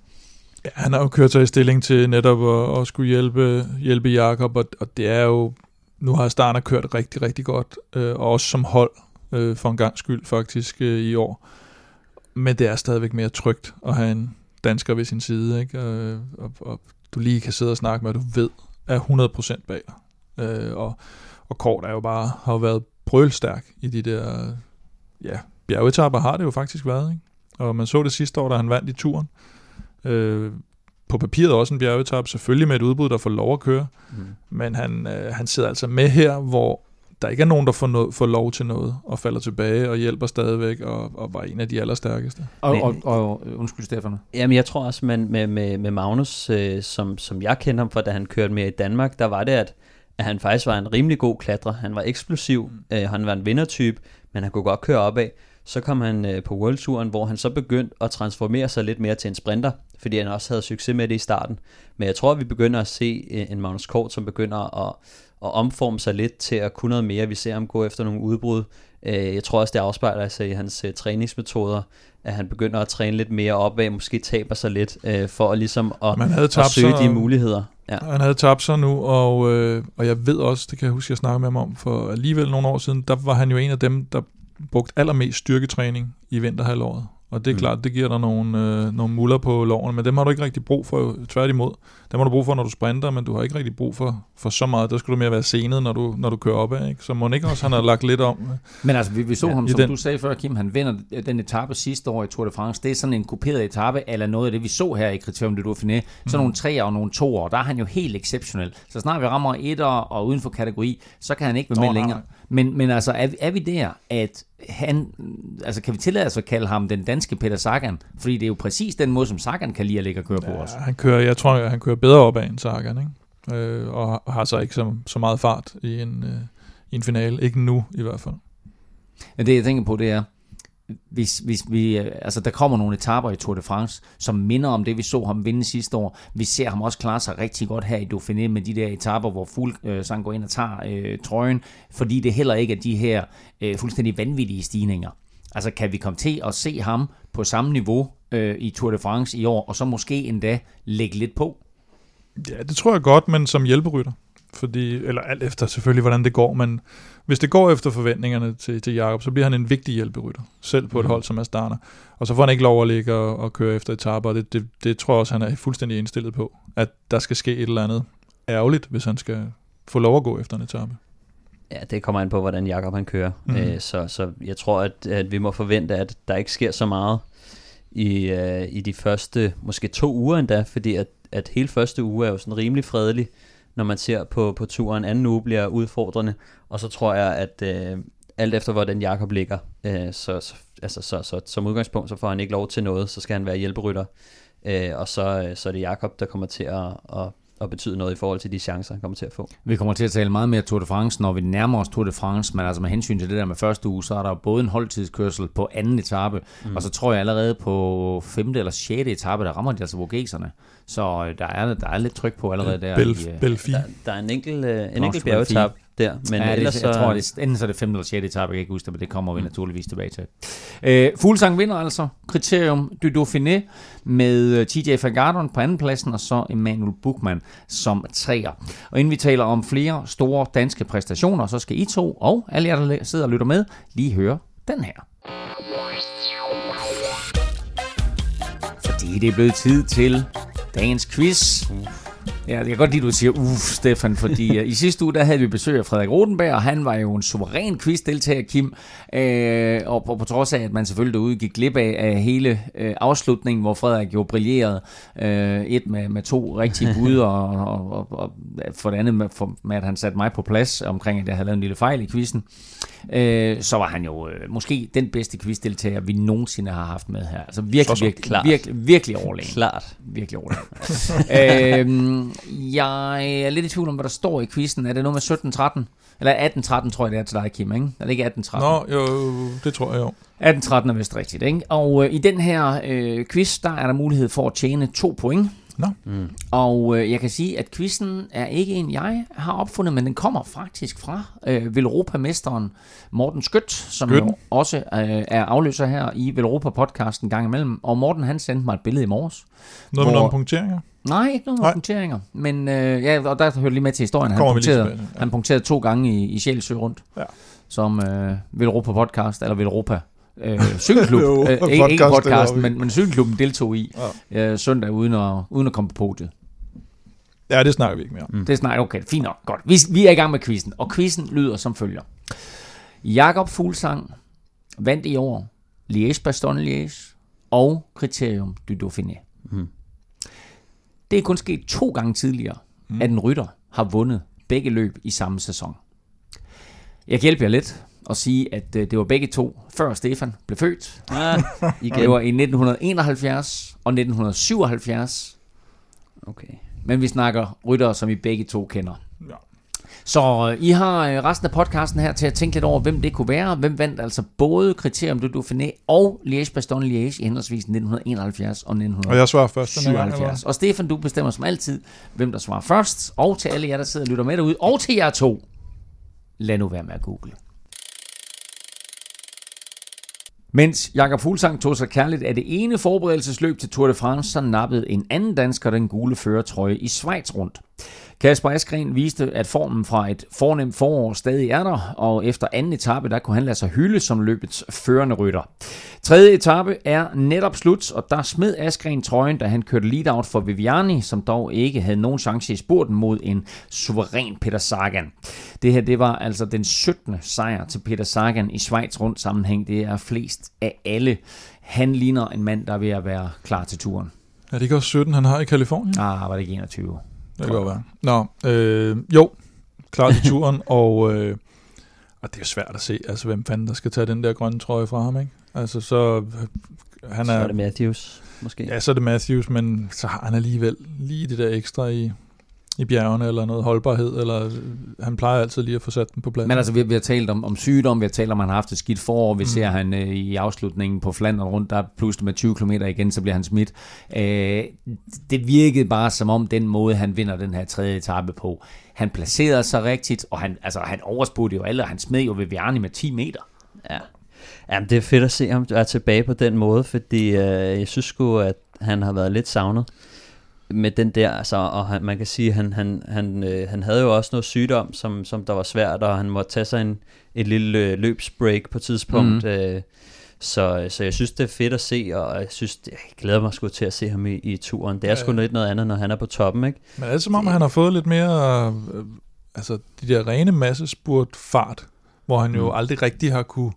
Ja, han har jo kørt sig i stilling til netop at, at skulle hjælpe, hjælpe Jakob, og, og det er jo, nu har Starner kørt rigtig, rigtig godt, øh, og også som hold øh, for en gang skyld faktisk øh, i år. Men det er stadigvæk mere trygt at have en dansker ved sin side, ikke? Øh, og, og du lige kan sidde og snakke med, at du ved, er 100% bag dig. Øh, og, og Kort er jo bare, har jo været brølstærk i de der, ja, bjergetapper har det jo faktisk været, ikke? Og man så det sidste år, da han vandt i turen. Øh, på papiret også en bjergetap, selvfølgelig med et udbud, der får lov at køre, Mm. men han, øh, han sidder altså med her, hvor der ikke er nogen, der får, no- får lov til noget, og falder tilbage og hjælper stadigvæk, og, og var en af de allerstærkeste. Og, Men- og, og, undskyld, Stefan. Jamen, jeg tror også, man, med, med, med Magnus, øh, som, som jeg kendte ham fra, da han kørte med i Danmark, der var det, at, at han faktisk var en rimelig god klatrer. Han var eksplosiv, mm. øh, han var en vindertype, men han kunne godt køre opad. Så kom han øh, på World Touren, hvor han så begyndte at transformere sig lidt mere til en sprinter, fordi han også havde succes med det i starten. Men jeg tror, vi begynder at se øh, en Magnus Kort, som begynder at, at omforme sig lidt til at kunne noget mere. Vi ser ham gå efter nogle udbrud. Øh, jeg tror også, det afspejler sig i hans øh, træningsmetoder, at han begynder at træne lidt mere opad, måske taber sig lidt, øh, for at ligesom at, Man havde at tabt søge sig, de muligheder. Ja. Han havde tabt sig nu, og, og jeg ved også, det kan jeg huske, jeg snakkede med ham om, for alligevel nogle år siden, der var han jo en af dem, der brugte allermest styrketræning i vinterhalvåret. Og det er Mm. mm. klart, det giver dig nogle, øh, nogle muller på lovene, men dem har du ikke rigtig brug for, tværtimod. Dem har du brug for, når du sprinter, men du har ikke rigtig brug for, for så meget. Der skal du mere være senet, når du, når du kører opad. Ikke? Så må ikke også, han har lagt lidt om. øh, Men altså, vi, vi så Ja, ham, som den- du sagde før, Kim, han vinder den etape sidste år i Tour de France. Det er sådan en kuperet etape, eller noget af det, vi så her i Criterium de Dauphiné. Sådan Mhm. nogle treer og nogle toer, der er han jo helt exceptionel. Så snart vi rammer etter og uden for kategori, så kan han ikke være med længere. nej. Men, men altså, er, vi- er vi der, at han, altså kan vi tillade os at kalde ham den danske Peter Sagan? Fordi det er jo præcis den måde, som Sagan kan lide at ligge og køre på os. Ja, han kører, jeg tror, han kører bedre opad end Sagan, ikke? Øh, og har- har så ikke så, så meget fart i en, øh, i en finale. Ikke nu i hvert fald. Men det, jeg tænker på, det er, hvis, hvis vi, øh, altså der kommer nogle etaper i Tour de France, som minder om det, vi så ham vinde sidste år. Vi ser ham også klare sig rigtig godt her i Dauphiné med de der etaper, hvor Fuglsang øh, går ind og tager øh, trøjen, fordi det heller ikke er de her øh, fuldstændig vanvittige stigninger. Altså kan vi komme til at se ham på samme niveau øh, i Tour de France i år, og så måske endda lægge lidt på? Ja, det tror jeg godt, men som hjælperytter. Fordi, eller alt efter selvfølgelig, hvordan det går, men hvis det går efter forventningerne til, til Jakob, så bliver han en vigtig hjælperytter, selv på et Mhm. hold som Astana. Og så får han ikke lov at ligge og, og køre efter etaper, og det, det, det tror jeg også, han er fuldstændig indstillet på, at der skal ske et eller andet ærgerligt, hvis han skal få lov at gå efter en etape. Ja, det kommer an på, hvordan Jakob han kører. Mm. Øh, så, så jeg tror, at, at vi må forvente, at der ikke sker så meget i, øh, i de første, måske to uger endda, fordi at, at hele første uge er jo sådan rimelig fredelig, når man ser på, på turen. Anden uge bliver udfordrende, og så tror jeg, at øh, alt efter hvordan Jakob ligger, øh, så, så, altså, så, så, som udgangspunkt, så får han ikke lov til noget, så skal han være hjælperytter. Øh, og så, øh, så er det Jakob, der kommer til at, at, at betyde noget i forhold til de chancer, han kommer til at få. Vi kommer til at tale meget mere Tour de France, når vi nærmer os Tour de France, men altså med hensyn til det der med første uge, så er der både en holdtidskørsel på anden etape, mm. og så tror jeg allerede på femte eller sjette etape, der rammer de altså Vogeserne. Så øh, der er, der er lidt tryk på allerede der. I, øh, Belfi. Der, der er en enkelt, øh, en enkelt bjergetap der, men ja, ellers det, så... jeg tror, det er, enten så er det femte eller sjette etape, jeg kan ikke huske det, men det kommer vi naturligvis tilbage til. Øh, Fuglsang vinder altså kriterium du Dauphiné med øh, TJ van Garderen på andenpladsen, og så Emanuel Buchmann som træer. Og inden vi taler om flere store danske præstationer, så skal I to og alle jer, der sidder og lytter med, lige høre den her. Fordi det er blevet tid til dagens quiz. Ja, jeg kan godt lide, at du siger uff, Stefan, fordi uh, i sidste uge, der havde vi besøg af Frederik Rodenberg, og han var jo en suveræn quizdeltager, Kim. Øh, og på, på trods af, at man selvfølgelig derude gik glip af, af hele øh, afslutningen, hvor Frederik jo brillerede. Øh, et med, med to rigtige <laughs> bud, og, og, og, og for det andet med, for, med, at han satte mig på plads omkring, at jeg havde lavet en lille fejl i quizzen. Øh, så var han jo øh, måske den bedste quizdeltager, vi nogensinde har haft med her. Altså virkelig, så virkelig, klart. virkelig, virkelig overlegen Klart. virkelig overlegen. <laughs> øhm, jeg er lidt i tvivl om, hvad der står i quizzen. Er det noget med 17-13? Eller 18-13, tror jeg, det er til dig, Kim, ikke? Er det ikke 18-13? Nå, jo, det tror jeg jo. 18-13 er vist rigtigt, ikke? Og øh, i den her øh, quiz, der er der mulighed for at tjene to point. Nå. Mm. Og øh, jeg kan sige, at quizzen er ikke en, jeg har opfundet, men den kommer faktisk fra øh, Velropa-mesteren Morten Skødt, som Skytten. jo også øh, er afløser her i Velropa-podcasten gang imellem. Og Morten, han sendte mig et billede i morges. Noget med Hvor- nogle punkteringer? Nej, ikke nogen Nej. punkteringer. Men øh, ja, og der hører lige med til historien. Han punkterede, ja. han punkterede to gange i, i Sjælsø rundt. Ja. Som øh, Velropa podcast, eller Velropa øh, cykelklub. <laughs> Velropa øh, ikke, ikke podcast, men, men cykelklubben deltog i øh, søndag uden at, uden at komme på podiet. Ja, det snakker vi ikke mere om. Mm. Det er snart okay. Fint nok. Godt. Vi, vi er i gang med quizzen, og quizzen lyder som følger. Jakob Fuglsang vandt i år Liège-Bastogne-Liège og Kriterium du Dauphiné. Mm. Det er kun sket to gange tidligere, mm. at en rytter har vundet begge løb i samme sæson. Jeg kan hjælpe jer lidt og sige, at øh, det var begge to, før Stefan blev født. Ah, igen. Det var i 1971 og 1977, Okay. men vi snakker ryttere, som I begge to kender. Ja. Så øh, I har øh, resten af podcasten her til at tænke lidt over, hvem det kunne være. Hvem vandt altså både Kriterium du Dauphiné og Liège-Bastogne-Liège i henholdsvis 1971 og Og 1977. jeg svarer først den her gang, eller hvad? Og Stefan, du bestemmer som altid, hvem der svarer først. Og til alle jer, der sidder og lytter med derude, og til jer to, lad nu være med at google. Mens Jakob Fuglsang tog sig kærligt af det ene forberedelsesløb til Tour de France, så nappede en anden dansker den gule førertrøje i Schweiz rundt. Kasper Askren viste, at formen fra et fornemt forår stadig er der, og efter anden etape, der kunne han lade sig hylde som løbets førende rytter. Tredje etape er netop slut, og der smed Askren trøjen, da han kørte lead-out for Viviani, som dog ikke havde nogen chance i spurten mod en suveræn Peter Sagan. Det her, det var altså den 17. sejr til Peter Sagan i Schweiz rundt sammenhæng. Det er flest af alle. Han ligner en mand, der er ved at være klar til turen. Er det ikke også 17, han har i Kalifornien? Ah, var det ikke 21? Det kan godt være. Nå, øh, jo, klar til turen, <laughs> og, øh, og det er jo svært at se, altså hvem fanden der skal tage den der grønne trøje fra ham, ikke? Altså så, han Så er, er det Matthews, måske. ja, så er det Matthews, men så har han alligevel lige det der ekstra i, i bjergene, eller noget holdbarhed, eller øh, han plejer altid lige at få sat den på plads. Men altså, vi, vi har talt om, om sygdom, vi har talt om, at han har haft et skidt forår. Vi Mm. ser han øh, i afslutningen på Flandern rundt, der er pludselig med 20 km igen, så bliver han smidt. Øh, det virkede bare som om den måde, han vinder den her tredje etape på. Han placerede sig rigtigt, og han, altså, han overspurgte jo alle, og han smed jo Viviani med 10 meter. Ja. Jamen, det er fedt at se ham er tilbage på den måde, fordi øh, jeg synes sgu, at han har været lidt savnet med den der, altså, og han, man kan sige, han, han, han, øh, han havde jo også noget sygdom, som, som der var svært, og han måtte tage sig en, et lille øh, løbsbreak på et tidspunkt, mm. øh, så, så jeg synes, det er fedt at se, og jeg synes, jeg glæder mig sgu til at se ham i, i turen. Det er Ja, sgu lidt noget andet, når han er på toppen, ikke? Men er det som om, han har fået lidt mere øh, altså de der rene massespurt fart, hvor han jo Mm. aldrig rigtig har kunne,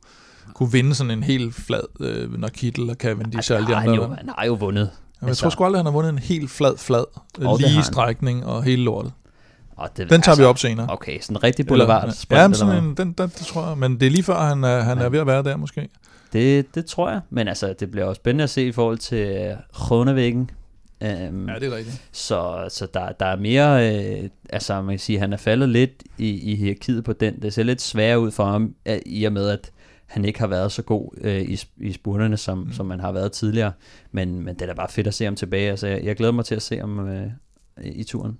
kunne vinde sådan en helt flad, øh, når Kittel og Cavendish og alle de han, andre. jo, han har jo vundet. Jeg tror sgu aldrig, han har vundet en helt flad, flad, øh, Og lige strækning og hele lortet. Og det, Den tager vi op senere. Okay, sådan en rigtig boulevard Eller- Ja, men sådan en, den, den, det tror jeg. Men det er lige før, han er, han er Ja. ved at være der måske. Det, det tror jeg. Men altså, det bliver også spændende at se i forhold til Kronevæggen. Um, Ja, det er rigtigt. Så, så der, der er mere, øh, altså man kan sige, han er faldet lidt i, i hierarkiet på den. Det ser lidt sværere ud for ham, øh, i og med, at han ikke har været så god øh, i, i spurterne, som, mm. som man har været tidligere. Men, men det er da bare fedt at se ham tilbage. Altså, jeg, jeg glæder mig til at se ham øh, i turen.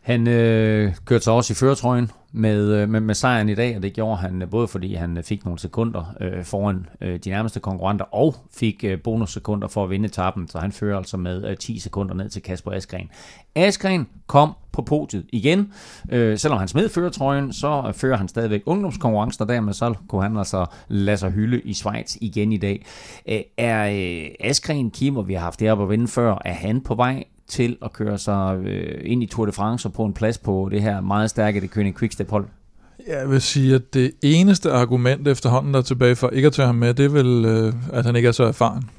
Han øh, kørte sig også i føretrøjen med, øh, med, med sejren i dag, og det gjorde han øh, både fordi han øh, fik nogle sekunder øh, foran øh, de nærmeste konkurrenter, og fik øh, bonussekunder for at vinde etappen, så han fører altså med øh, 10 sekunder ned til Kasper Askren. Askren kom på podiet igen. Øh, selvom han smed førertrøjen, så fører han stadigvæk ungdomskonkurrencen, og dermed så kunne han altså lade sig hylde i Schweiz igen i dag. Øh, er øh, Askren, Kim, og vi har haft det op at vinde før, er han på vej til at køre sig øh, ind i Tour de France og på en plads på det her meget stærke det König Quickstep hold. Jeg vil sige, at det eneste argument efterhånden, der er tilbage for ikke at tage ham med, det er vel, øh, at han ikke er så erfaren.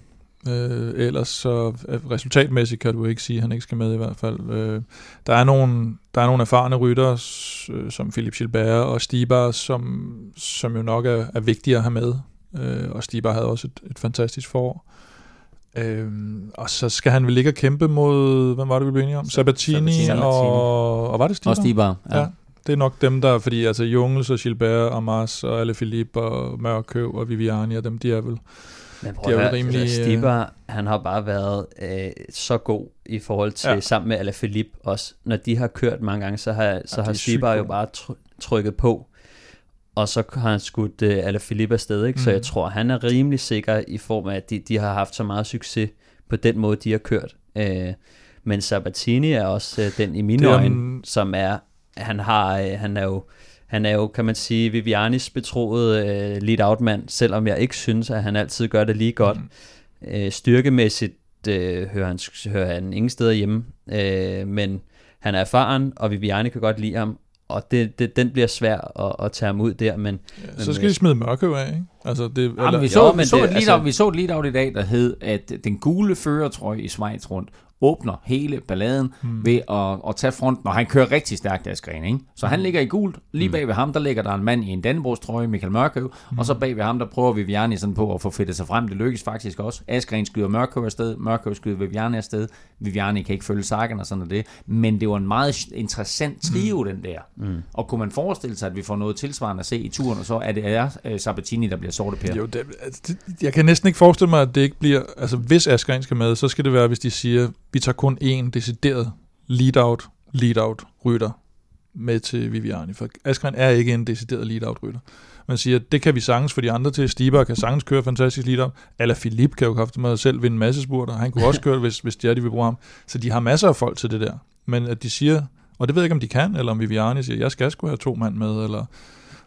Øh, ellers så øh, resultatmæssigt kan du ikke sige, at han ikke skal med i hvert fald. Øh, der, er nogle, der er nogle erfarne ryttere, øh, som Philip Gilbert og Stibar, som, som jo nok er, er vigtige at have med. Øh, og Stibar havde også et, et fantastisk forår. Øhm, og så skal han vel ligge og kæmpe mod, hvem var det, vi blev enige om? Sabatini, Sabatini. og, og var det Stibar? Og Stibar. Ja. ja. Det er nok dem, der, fordi altså Jungels og Gilbert og Mars og alle Philippe og Mørkøv og Viviani og dem, de er vel... Men prøv at høre, rimelig, altså, øh, Stibar, han har bare været øh, så god i forhold til, Ja. ja. sammen med Alaphilippe også. Når de har kørt mange gange, så har, så de har Stibar jo bare try- trykket på, og så har han skudt øh, Alaphilippe afsted, ikke? Så Mhm. jeg tror, han er rimelig sikker i form af, at de, de har haft så meget succes på den måde, de har kørt. Øh, men Sabatini er også øh, den i mine øjne, um, som er, han har, øh, han er jo, han er jo, kan man sige, Vivianis betroede øh, lead-out-mand, selvom jeg ikke synes, at han altid gør det lige godt. Mm. Øh, styrkemæssigt øh, hører, han, hører han ingen steder hjemme, øh, men han er erfaren, og Viviani kan godt lide ham, og det, det, den bliver svær at, at tage ham ud der, men Ja, så skal de smide Mørkøv af, ikke? Altså, det, Jamen, vi, Jo, så, men vi, så det- et lead altså- vi så et lead i dag, der hed, at den gule førertrøje i Schweiz rundt åbner hele balladen mm. ved at, at tage fronten, og han kører rigtig stærkt af skræn, ikke? Så han ligger i gult. Lige bag ved ham, der ligger der en mand i en Dannebrogs-trøje, Michael Mørkøv, mm. og så bag ved ham, der prøver Viviani sådan på at få fedtet sig frem. Det lykkes faktisk også. Askren skyder Mørkøv afsted, Mørkøv skyder Viviani afsted. Viviani kan ikke følge Sagan og sådan noget det. Men det var en meget interessant trio, mm. den der. Mm. Og kunne man forestille sig, at vi får noget tilsvarende at se i turen, og så er det er uh, Sabatini, der bliver sorte per. Jo, det, altså, det, jeg kan næsten ikke forestille mig, at det ikke bliver... Altså, hvis Askren skal med, så skal det være, hvis de siger, vi tager kun én decideret lead-out, lead-out rytter med til Viviani. For Askren er ikke en decideret lead-out rytter. Man siger, det kan vi sagtens for de andre til. Stiber kan sagtens køre fantastisk lead-out. Eller Philippe kan jo kraftigt med selv vinde en masse spurter. Han kunne også <laughs> køre, hvis, hvis de er, de vil bruge ham. Så de har masser af folk til det der. Men at de siger, og det ved jeg ikke, om de kan, eller om Viviani siger, jeg skal sgu have to mand med, eller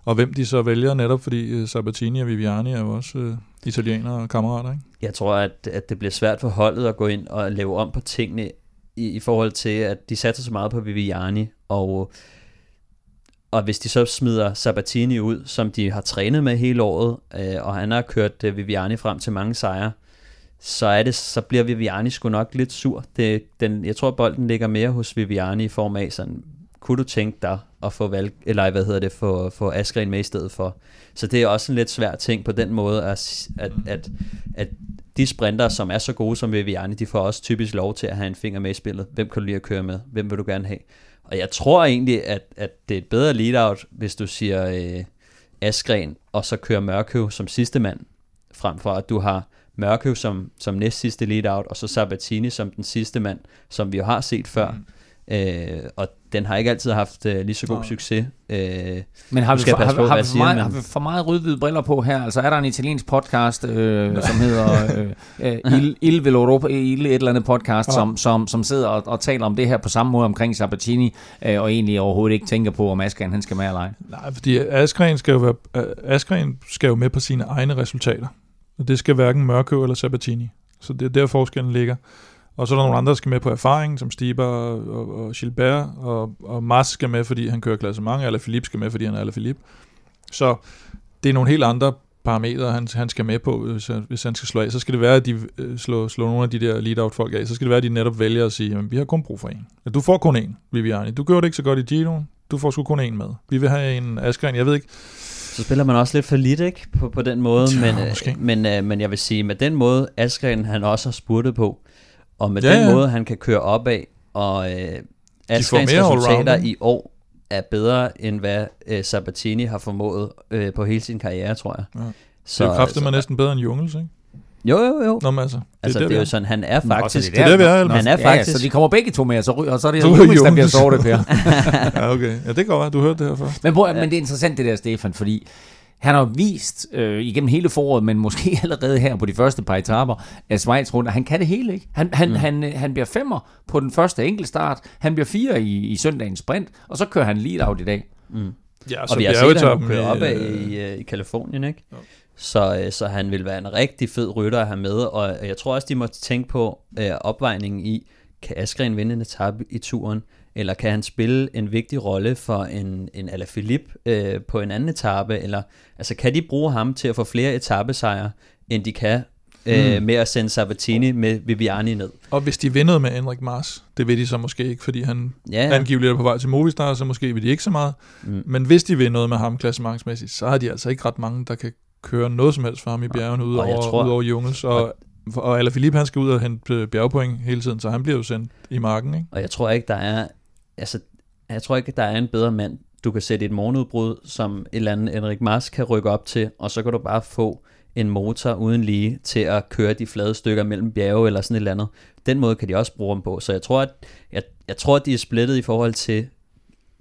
og hvem de så vælger, netop fordi uh, Sabatini og Viviani er jo også uh, italienere og kammerater, ikke? Jeg tror, at, at det bliver svært for holdet at gå ind og lave om på tingene i, i forhold til, at de satser så meget på Viviani, og, og hvis de så smider Sabatini ud, som de har trænet med hele året, øh, og han har kørt øh, Viviani frem til mange sejre, så, er det, så bliver Viviani sgu nok lidt sur. Det, den, jeg tror, bolden ligger mere hos Viviani i form af sådan, kunne du tænke dig at få valg, eller hvad hedder det, få, få Askren med i stedet for. Så det er også en lidt svær ting på den måde, at, at, at, at de sprinter, som er så gode som Viviani, de får også typisk lov til at have en finger med i spillet. Hvem kan du lige at køre med? Hvem vil du gerne have? Og jeg tror egentlig, at, at det er et bedre lead-out, hvis du siger øh, Askren, og så kører Mørkøv som sidste mand, frem for at du har Mørkøv som, som næst sidste lead-out, og så Sabatini som den sidste mand, som vi jo har set før. Mm. Øh, og den har ikke altid haft øh, lige så god Nej. succes. Øh, Men har vi, skal for, har, på, har, hvad vi for, meget, siger, har men- vi for meget rødhvide briller på her? Altså er der en italiensk podcast, øh, som hedder øh, øh, Il, <laughs> Il Vel Europa, Il et eller andet podcast, Ja. som, som, som sidder og, og taler om det her på samme måde omkring Sabatini, øh, og egentlig overhovedet ikke tænker på, om Askan han skal med eller ej. Nej, fordi Askren skal jo, være, øh, Askren skal jo med på sine egne resultater. Og det skal hverken Mørkøv eller Sabatini. Så det er der forskellen ligger. Og så er der nogle andre, der skal med på erfaring, som Stiber og, og, og Gilbert, og, og Mars skal med, fordi han kører klassement, eller Philippe skal med, fordi han er Philippe. Så det er nogle helt andre parametre, han, han skal med på, hvis, hvis han skal slå af. Så skal det være, at de øh, slår, slår nogle af de der lead-out-folk af. Så skal det være, at de netop vælger at sige, at vi har kun brug for en. Du får kun en, Viviani. Du gør det ikke så godt i Gino. Du får sgu kun en med. Vi vil have en Askren. Jeg ved ikke, så spiller man også lidt for lidt, ikke? På, på den måde. Ja, men, måske. men, øh, men jeg vil sige, med den måde, Askren han også har spurtet på, og med Ja, den ja. måde, han kan køre op af, og øh, Askrens mere resultater i år er bedre, end hvad øh, Sabatini har formået øh, på hele sin karriere, tror jeg. Ja. så, det er kraftigt man næsten bedre end Jungels, ikke? Jo, jo, jo. Nå, men altså, det altså, er der, det er jo sådan, han er Nå, faktisk... Det er der, vi er, Han er Ja, faktisk... så de kommer begge to med, og så, og så er det <laughs> jo Jungels, der bliver såret, Per. <laughs> ja, okay. Ja, det kan godt. Du hørte det her før. Men, prøv, ja. men det er interessant det der, Stefan, fordi han har vist øh, igennem hele foråret, men måske <laughs> allerede her på de første par etaper af Schweiz rundt, at han kan det hele, ikke? Han, han, mm. han, øh, han bliver femmer på den første enkeltstart, han bliver fire i, i søndagens sprint, og så kører han lead out i dag. Mm. Ja, Og vi har set ham bjergetappen køre op af øh, i, øh, i Kalifornien, ikke? Jo. Så, så han vil være en rigtig fed rytter at have med, og jeg tror også, de må tænke på øh, opvejningen i, kan Askren vinde en etape i turen, eller kan han spille en vigtig rolle for en, en Alaphilippe øh, på en anden etape, eller altså kan de bruge ham til at få flere etappesejre, end de kan øh, med at sende Sabatini med Viviani ned. Og hvis de vindede med Henrik Mars, det vil de så måske ikke, fordi han Ja, ja. angiveligt er på vej til Movistar, så måske vil de ikke så meget. Mm. Men hvis de noget med ham klassementsmæssigt, så har de altså ikke ret mange, der kan køre noget som helst for ham i bjergene, ud Og tror- ud over Jungels. Og, og Alaphilippe, han skal ud og hente øh, bjergpoint hele tiden, så han bliver jo sendt i marken, ikke? Og jeg tror ikke, der er, altså, jeg tror ikke, der er en bedre mand, du kan sætte et morgenudbrud, som et eller andet Henrik Mars kan rykke op til, og så kan du bare få en motor uden lige til at køre de flade stykker mellem bjerge eller sådan et eller andet. Den måde kan de også bruge dem på. Så jeg tror, at, jeg, jeg tror, at de er splittet i forhold til,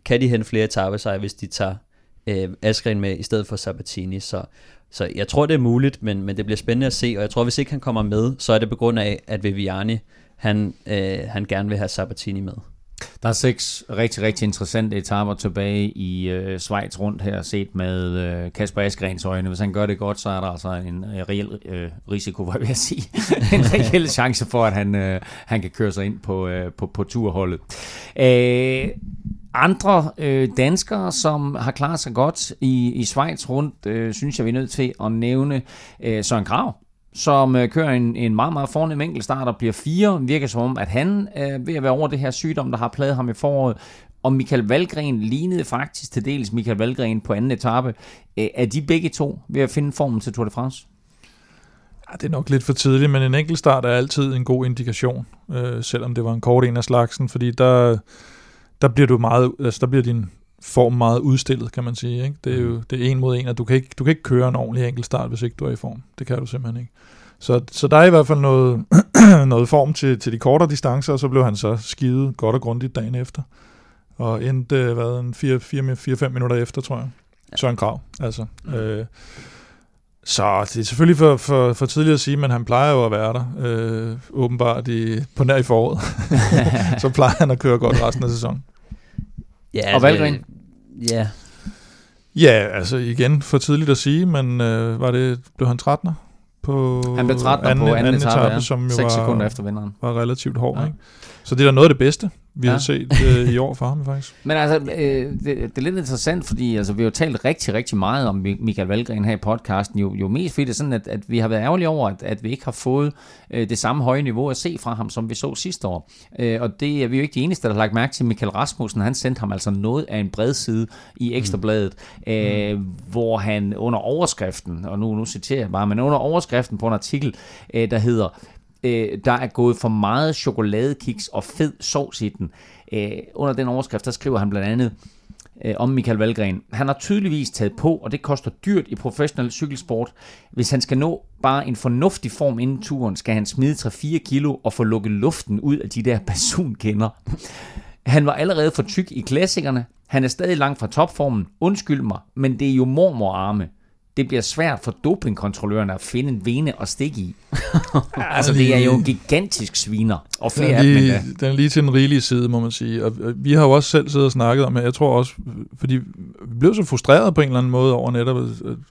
kan de hente flere etape sig, hvis de tager øh, Askren med i stedet for Sabatini. Så, så jeg tror, det er muligt, men, men det bliver spændende at se, og jeg tror, hvis ikke han kommer med, så er det på grund af, at Viviani, han, øh, han gerne vil have Sabatini med. Der er seks rigtig, rigtig interessante etaper tilbage i øh, Schweiz rundt her, set med øh, Kasper Asgrens øjne. Hvis han gør det godt, så er der altså en øh, reel øh, risiko, hvad <laughs> vil jeg sige, en reel chance for, at han, øh, han kan køre sig ind på, øh, på, på turholdet. Øh, andre øh, danskere, som har klaret sig godt i, i Schweiz rundt, øh, synes jeg, vi er nødt til at nævne øh, Søren Krav som øh, kører en, en meget, meget fornem enkeltstart og bliver fire. Virker som om, at han øh, ved at være over det her sygdom, der har plaget ham i foråret. Og Michael Valgren lignede faktisk til dels Michael Valgren på anden etape. Øh, er de begge to ved at finde formen til Tour de France? Ja, det er nok lidt for tidligt, men en enkeltstart er altid en god indikation, øh, selvom det var en kort en af slagsen, fordi der, der bliver du meget, altså der bliver din form meget udstillet, kan man sige. Ikke? Det er jo det er en mod en, og du kan, ikke, du kan ikke køre en ordentlig enkelt start, hvis ikke du er i form. Det kan du simpelthen ikke. Så, så der er i hvert fald noget, <clears throat> noget form til, til de kortere distancer, og så blev han så skidet godt og grundigt dagen efter. Og endte, øh, hvad, en 4-5 minutter efter, tror jeg. Søren Krav, altså. Mm. Øh, så det er selvfølgelig for, for, for tidligt at sige, men han plejer jo at være der, øh, åbenbart i, på nær i foråret. <laughs> <laughs> så plejer han at køre godt resten af sæsonen. Ja, Og Valgren? Ja, Ja, altså igen, for tidligt at sige, men øh, var det, blev han 13'er? På Han blev 13 anden, på anden etape, ja. som jo 6 var, sekunder efter vinderen. var relativt hård. Ja. Ikke? Så det er da noget af det bedste, vi Ja. har set øh, i år for ham faktisk. <laughs> Men altså, øh, det, det er lidt interessant, fordi altså, vi har jo talt rigtig, rigtig meget om Mi- Michael Valgren her i podcasten. Jo, jo mest fordi det er sådan, at, at vi har været ærgerlige over, at, at vi ikke har fået øh, det samme høje niveau at se fra ham, som vi så sidste år. Øh, og det er vi jo ikke de eneste, der har lagt mærke til. Michael Rasmussen, han sendte ham altså noget af en bred side i Ekstrabladet, øh, hvor han under overskriften, og nu, nu citerer jeg bare, men under overskriften på en artikel, øh, der hedder øh, der er gået for meget chokoladekiks og fed sovs i den. Øh, under den overskrift, der skriver han blandt andet øh, om Michael Valgren. Han har tydeligvis taget på, og det koster dyrt i professionel cykelsport. Hvis han skal nå bare en fornuftig form inden turen, skal han smide 3-4 kilo og få lukket luften ud af de der <laughs> personkender. Han var allerede for tyk i klassikerne. Han er stadig langt fra topformen. Undskyld mig, men det er jo mormorarme. Det bliver svært for dopingkontrollørerne at finde en vene og stikke i. <laughs> altså, det er jo en gigantisk sviner. Og flere Den er, lige, den er lige til den rigelige side, må man sige. Og vi har jo også selv siddet og snakket om, at jeg tror også, fordi vi blev så frustreret på en eller anden måde over netop,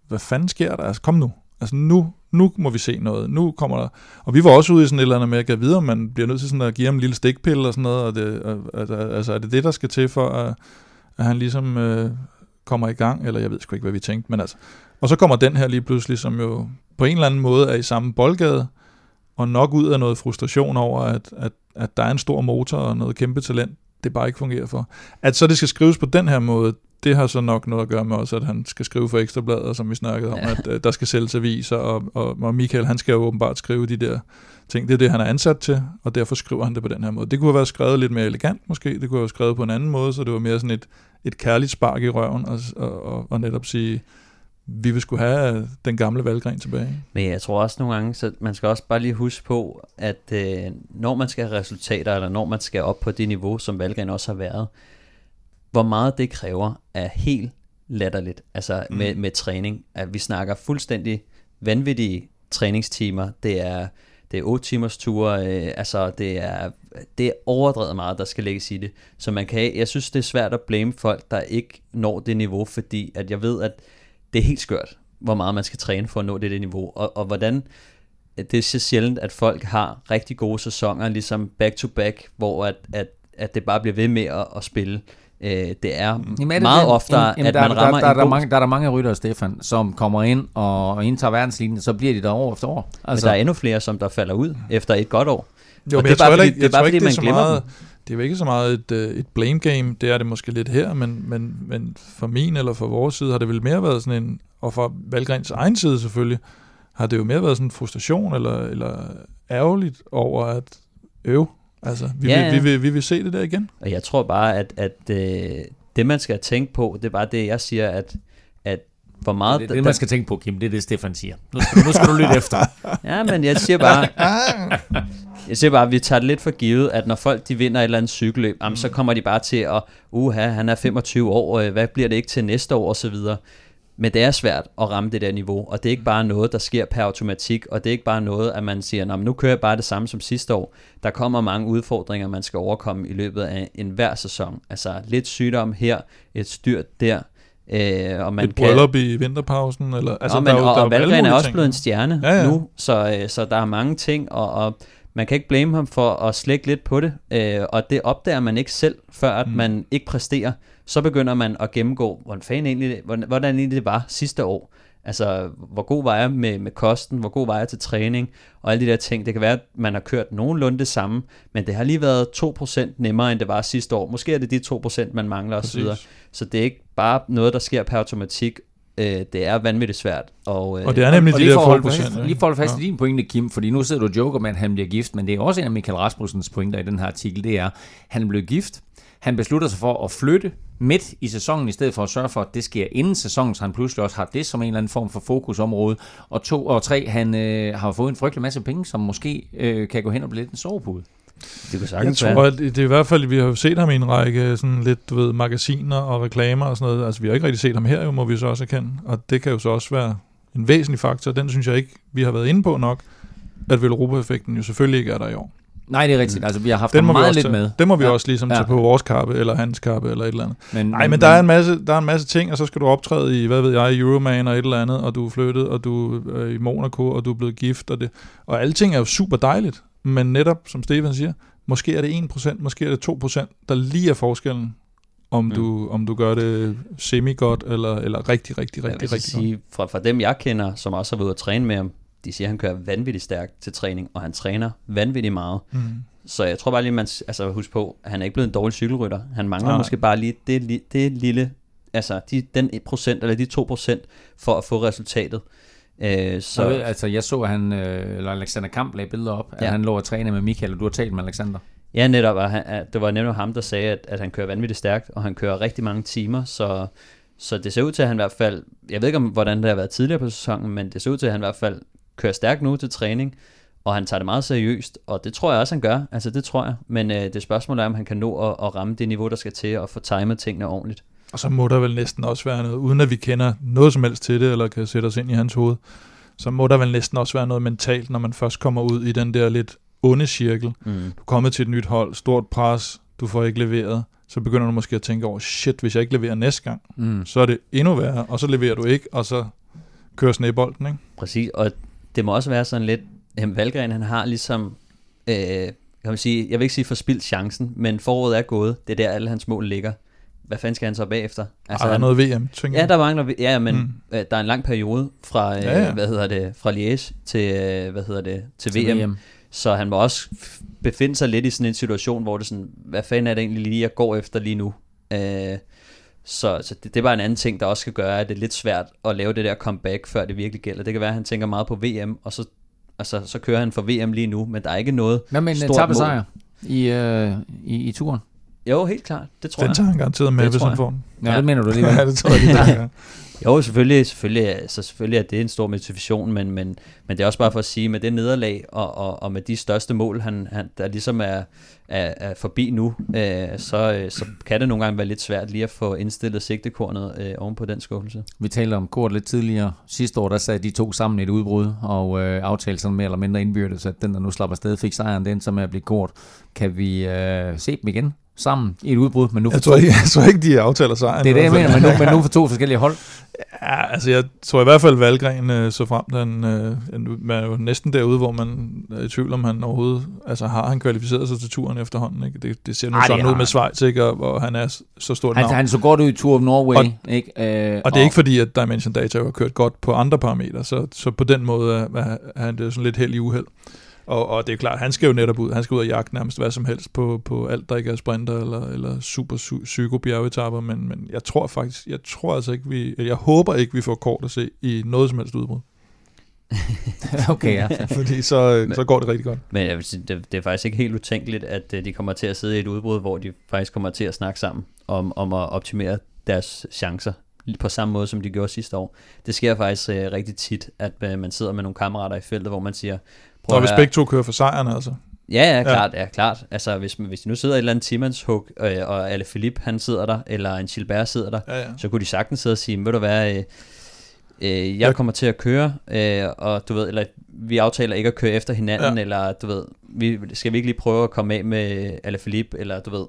hvad fanden sker der? Altså, kom nu. Altså nu, nu må vi se noget. Nu kommer der... Og vi var også ude i sådan et eller andet med at gå videre, man bliver nødt til sådan at give ham en lille stikpille og sådan noget, og det, altså, altså er det det, der skal til for, at, at han ligesom øh, kommer i gang, eller jeg ved sgu ikke, hvad vi tænkte, men altså... Og så kommer den her lige pludselig, som jo på en eller anden måde er i samme boldgade, og nok ud af noget frustration over, at, at, at der er en stor motor og noget kæmpe talent, det bare ikke fungerer for. At så det skal skrives på den her måde, det har så nok noget at gøre med også, at han skal skrive for Ekstrabladet, som vi snakkede om, ja. at uh, der skal sælges aviser, og, og, og Michael, han skal jo åbenbart skrive de der ting. Det er det, han er ansat til, og derfor skriver han det på den her måde. Det kunne have været skrevet lidt mere elegant måske, det kunne have været skrevet på en anden måde, så det var mere sådan et, et kærligt spark i røven, og, og, og, og netop sige, vi vil skulle have den gamle valggren tilbage. Men jeg tror også nogle gange, så man skal også bare lige huske på, at øh, når man skal have resultater, eller når man skal op på det niveau, som valggren også har været, hvor meget det kræver er helt latterligt, altså mm. med, med træning. At vi snakker fuldstændig vanvittige træningstimer. Det er, det er 8 timers ture, øh, altså det er, det er overdrevet meget, der skal lægges i det. Så man kan, jeg synes, det er svært at blame folk, der ikke når det niveau, fordi at jeg ved, at det er helt skørt, hvor meget man skal træne for at nå det, det niveau. Og, og hvordan, det er så sjældent, at folk har rigtig gode sæsoner, ligesom back-to-back, hvor at, at, at det bare bliver ved med at, at spille. Øh, det er jamen, er det meget oftere, jamen, at der, man rammer der, der, en der, der, mange, der er der mange rytter, Stefan, som kommer ind og indtager verdenslinjen, så bliver de der år efter år. Altså. Men der er endnu flere, som der falder ud efter et godt år. Jo, og men det er bare, fordi, det er bare, fordi man glemmer meget, dem. Det er jo ikke så meget et, øh, et blame game, det er det måske lidt her, men, men, men for min eller for vores side har det vel mere været sådan en, og for Valgrens egen side selvfølgelig, har det jo mere været sådan en frustration eller, eller ærgerligt over at øve. Altså, vi, ja, ja. Vi, vi, vi, vi vil se det der igen. Og jeg tror bare, at, at øh, det man skal tænke på, det er bare det, jeg siger, at, at hvor meget... Det er det, man skal tænke på, Kim. Det er det, Stefan siger. Nu skal, nu skal du lytte efter. <laughs> ja, men jeg siger bare... <laughs> Jeg siger bare, at vi tager det lidt for givet, at når folk de vinder et eller andet cykelløb, mm. så kommer de bare til at, uha, han er 25 år, øh, hvad bliver det ikke til næste år, og så videre. Men det er svært at ramme det der niveau, og det er ikke bare noget, der sker per automatik, og det er ikke bare noget, at man siger, Nå, nu kører jeg bare det samme som sidste år. Der kommer mange udfordringer, man skal overkomme i løbet af en hver sæson. Altså lidt sygdom her, et styrt der, Øh, og man et bryllup kan, i vinterpausen? Eller, altså, og, man, der, og, der og Valgren er også blevet en stjerne ja, ja. nu, så, øh, så der er mange ting, og, og man kan ikke blame ham for at slække lidt på det, øh, og det opdager man ikke selv, før at mm. man ikke præsterer. Så begynder man at gennemgå, hvordan, fanden egentlig, hvordan, hvordan egentlig det var sidste år. Altså, hvor god var jeg med, med kosten, hvor god var jeg til træning, og alle de der ting. Det kan være, at man har kørt nogenlunde det samme, men det har lige været 2% nemmere, end det var sidste år. Måske er det de 2%, man mangler osv. Så det er ikke bare noget, der sker per automatik, øh, det er vanvittigt svært. Og, øh, og det er nemlig og, de og der få procent. Lige for at fast ja. i din pointe, Kim, fordi nu sidder du og joker med, at han bliver gift, men det er også en af Michael Rasmussens pointer i den her artikel, det er, at han blev gift, han beslutter sig for at flytte midt i sæsonen, i stedet for at sørge for, at det sker inden sæsonen, så han pludselig også har det som en eller anden form for fokusområde. Og to og tre, han øh, har fået en frygtelig masse penge, som måske øh, kan gå hen og blive lidt en sovepude. Det kan sagtens jeg tror, at det er i hvert fald, vi har jo set ham i en række sådan lidt, du ved, magasiner og reklamer og sådan noget. Altså, vi har ikke rigtig set ham her, jo, må vi så også erkende. Og det kan jo så også være en væsentlig faktor. Den synes jeg ikke, vi har været inde på nok, at Velropa-effekten jo selvfølgelig ikke er der i år. Nej, det er rigtigt. Altså, vi har haft den må meget lidt tage, med. Det må vi ja. også ligesom ja. tage på vores kappe, eller hans kappe, eller et eller andet. Men, Nej, men, men der, er en masse, der er en masse ting, og så skal du optræde i, hvad ved jeg, Euroman og et eller andet, og du er flyttet, og du er i Monaco, og du er blevet gift, og det. Og alle ting er jo super dejligt, men netop, som Stefan siger, måske er det 1%, måske er det 2%, der lige er forskellen, om, mm. du, om du gør det semi-godt, eller, eller rigtig, rigtig, rigtig, rigtig sige, godt. Fra, fra dem, jeg kender, som også har været ude at træne med ham, de siger, at han kører vanvittigt stærkt til træning, og han træner vanvittigt meget. Mm. Så jeg tror bare lige, man altså husk på, at han er ikke blevet en dårlig cykelrytter. Han mangler Nej. måske bare lige det, det lille, altså de, den 1% eller de 2% for at få resultatet. Øh, så, jeg ved, altså jeg så, at han, øh, eller Alexander Kamp lagde billeder op, ja. at han lå og træne med Michael, og du har talt med Alexander. Ja, netop. Og han, det var nemlig ham, der sagde, at, at han kører vanvittigt stærkt, og han kører rigtig mange timer, så, så det ser ud til, at han i hvert fald, jeg ved ikke, om, hvordan det har været tidligere på sæsonen, men det ser ud til, at han i hvert fald kører stærkt nu til træning, og han tager det meget seriøst, og det tror jeg også, han gør. Altså, det tror jeg. Men øh, det spørgsmål er, om han kan nå at, at ramme det niveau, der skal til, og få timet tingene ordentligt. Og så må der vel næsten også være noget, uden at vi kender noget som helst til det, eller kan sætte os ind i hans hoved, så må der vel næsten også være noget mentalt, når man først kommer ud i den der lidt onde cirkel. Mm. Du er kommet til et nyt hold, stort pres, du får ikke leveret, så begynder du måske at tænke over, shit, hvis jeg ikke leverer næste gang, mm. så er det endnu værre, og så leverer du ikke, og så køre snebolden, ikke? Præcis, og det må også være sådan lidt, at Valgren han har ligesom, øh, kan man sige, jeg vil ikke sige forspildt chancen, men foråret er gået, det er der alle hans mål ligger. Hvad fanden skal han så bagefter? Altså, der er noget VM, tænker Ja, der mangler, ja, men mm. øh, der er en lang periode fra, øh, Ja, ja. hvad hedder det, fra Liège til, øh, hvad hedder det, til, Til VM. VM. Så han må også befinde sig lidt i sådan en situation, hvor det sådan, hvad fanden er det egentlig lige, jeg går efter lige nu? Øh, så, så det, det er bare en anden ting, der også skal gøre, at det er lidt svært at lave det der comeback, før det virkelig gælder. Det kan være, at han tænker meget på VM, og så, altså, så kører han for VM lige nu, men der er ikke noget Hvad med en mål. sejr i, øh, i, i turen? Jo, helt klart, det tror Den jeg. tager han garanteret med, Det hvis han får den. Ja, Ja. det mener du alligevel. <laughs> Ja, det tror jeg, det. <laughs> Jo, selvfølgelig, selvfølgelig, altså, selvfølgelig er det en stor motivation, men, men, men det er også bare for at sige, med det nederlag og, og, og med de største mål, han, han, der ligesom er, er, er forbi nu, øh, så, øh, så kan det nogle gange være lidt svært lige at få indstillet sigtekornet øh, oven på den skuffelse. Vi talte om kort lidt tidligere. Sidste år, der sad de to sammen i et udbrud, og øh, aftalte sådan mere eller mindre indbyrdes, at den, der nu slapper afsted, fik sejren, den som er at blive kort. Kan vi øh, se dem igen sammen i et udbrud, men nu for Jeg tror, ikke, jeg tror ikke, de aftaler sejren. Det er det, jeg mener, men nu, <laughs> men nu for to forskellige hold. Ja, altså jeg tror i hvert fald, Valgren øh, så frem, den, øh, man er jo næsten derude, hvor man er i tvivl om, han overhovedet, altså har han kvalificeret sig til turen efterhånden, ikke? Det, det ser nu Ej, sådan ud med. Schweiz, ikke? Og, og han er så stort Han, navn. han så godt ud i Tour of Norway, Og- ikke? Øh, og det er ikke fordi, at Dimension Data har kørt godt på andre parametre, så, så på den måde er, er han det sådan lidt held i uheld. Og, og det er klart, han skal jo netop ud, han skal ud og jagte nærmest hvad som helst på, på alt, der ikke er sprinter eller, eller super psy- psyko-bjergetapper, men, men jeg tror faktisk, jeg tror altså ikke, vi, jeg håber ikke, vi får kort at se i noget som helst udbrud. <laughs> okay, ja. <laughs> Fordi så, så går det rigtig godt. Men jeg vil sige, det, det er faktisk ikke helt utænkeligt, at øh, de kommer til at sidde i et udbrud, hvor de faktisk kommer til at snakke sammen om, om at optimere deres chancer på samme måde, som de gjorde sidste år. Det sker faktisk øh, rigtig tit, at øh, man sidder med nogle kammerater i feltet, hvor man siger, Og at hvis begge to kører for sejren, altså. Ja, ja, klart, ja, klart. Altså, hvis, hvis de nu sidder i et eller andet Timans hug, øh, og Ale Philippe, han sidder der, eller en Gilbert sidder der, Ja, ja. så kunne de sagtens sidde og sige, ved du hvad, øh, øh, jeg kommer til at køre, øh, og du ved, eller vi aftaler ikke at køre efter hinanden, Ja. eller du ved, vi, skal vi ikke lige prøve at komme af med Ale Philippe, eller du ved,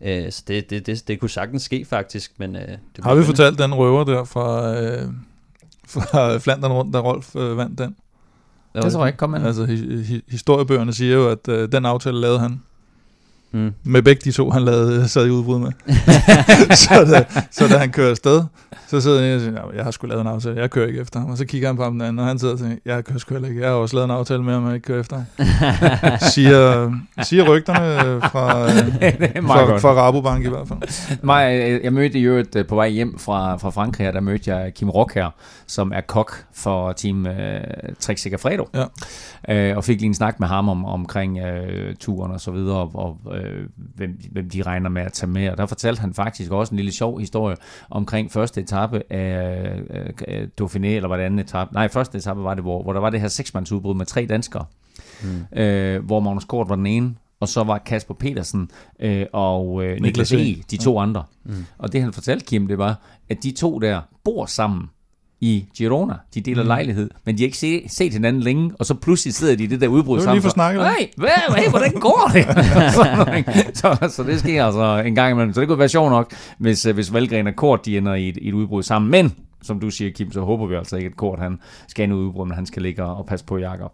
øh, så det, det, det, det kunne sagtens ske faktisk, men øh, det Har vi spændende. fortalt den røver der fra, øh, fra Flandern rundt, da Rolf øh, vandt den? Det tror jeg ikke, kom med. Altså, hi- hi- historiebøgerne siger jo, at øh, den aftale lavede han Mm. med begge de to, han lavede, sad i udbrud med. <laughs> så, da, så da han kører afsted, så sidder jeg og siger, "Nå, jeg har sgu lavet en aftale, jeg kører ikke efter ham. Og så kigger han på ham den anden, og han sidder og tænker, jeg kører sgu heller ikke, jeg har også lavet en aftale med ham, og jeg ikke kører efter ham. <laughs> siger, siger rygterne <laughs> øh, fra, øh, er fra, fra Rabobank i hvert fald. Mig, øh, jeg mødte i øvrigt øh, på vej hjem fra, fra Frankrig, der mødte jeg Kim Rock her, som er kok for team øh, Trek Segafredo. Ja. Øh, og fik lige en snak med ham om, omkring øh, turen og så videre, og, og øh, hvem, hvem de regner med at tage med. Og der fortalte han faktisk også en lille sjov historie omkring første etape af øh, Dauphiné, eller var det anden etape? Nej, første etape var det, hvor, hvor der var det her seksmandsudbrud med tre danskere, Mm. øh, hvor Magnus Kort var den ene, og så var Kasper Petersen øh, og øh, Niklas E. De to andre. Mm. Og det han fortalte Kim, det var, at de to der bor sammen i Girona. De deler mm. Lejlighed, men de har ikke se, set hinanden længe, og så pludselig sidder de i det der udbrud Det var sammen. lige for. Nej, hvad, hvad, hvordan går det? <laughs> <laughs> så, så det sker altså en gang imellem. Så det kunne være sjovt nok, hvis, øh, hvis Valgren og Kort de ender i et, et udbrud sammen. Men, som du siger, Kim, så håber vi altså ikke, at Kort han skal ind i udbrud, men han skal ligge og og passe på Jakob.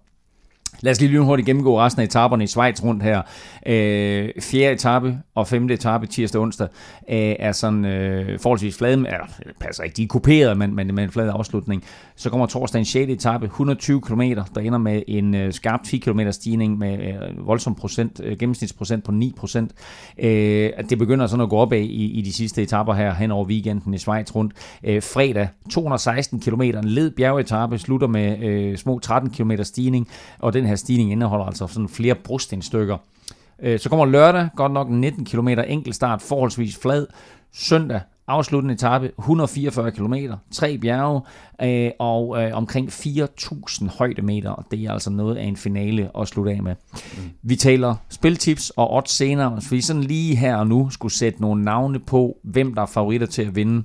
Lad os lige lynhurtigt gennemgå resten af etaperne i Schweiz rundt her. Øh, fjerde etape og femte etape tirsdag og onsdag øh, er sådan øh, forholdsvis flade, eller passer ikke, de er kuperet, men, men med en flad afslutning. Så kommer torsdag en 6. etape, 120 km, der ender med en øh, skarp 10 km stigning med øh, voldsom procent, øh, gennemsnitsprocent på 9 procent. Øh, det begynder sådan at gå opad i, i de sidste etaper her hen over weekenden i Schweiz rundt. Øh, fredag 216 km, en led bjergetape, slutter med øh, små 13 km stigning, og den her stigning indeholder altså sådan flere brostensstykker. Øh, Så kommer lørdag, godt nok 19 km enkeltstart, forholdsvis flad. Søndag, afsluttende etape, 144 km, tre bjerge øh, og øh, omkring 4.000 højdemeter. Og det er altså noget af en finale at slutte af med. Mm. Vi taler spiltips og odds senere, så vi sådan lige her og nu skulle sætte nogle navne på, hvem der er favoritter til at vinde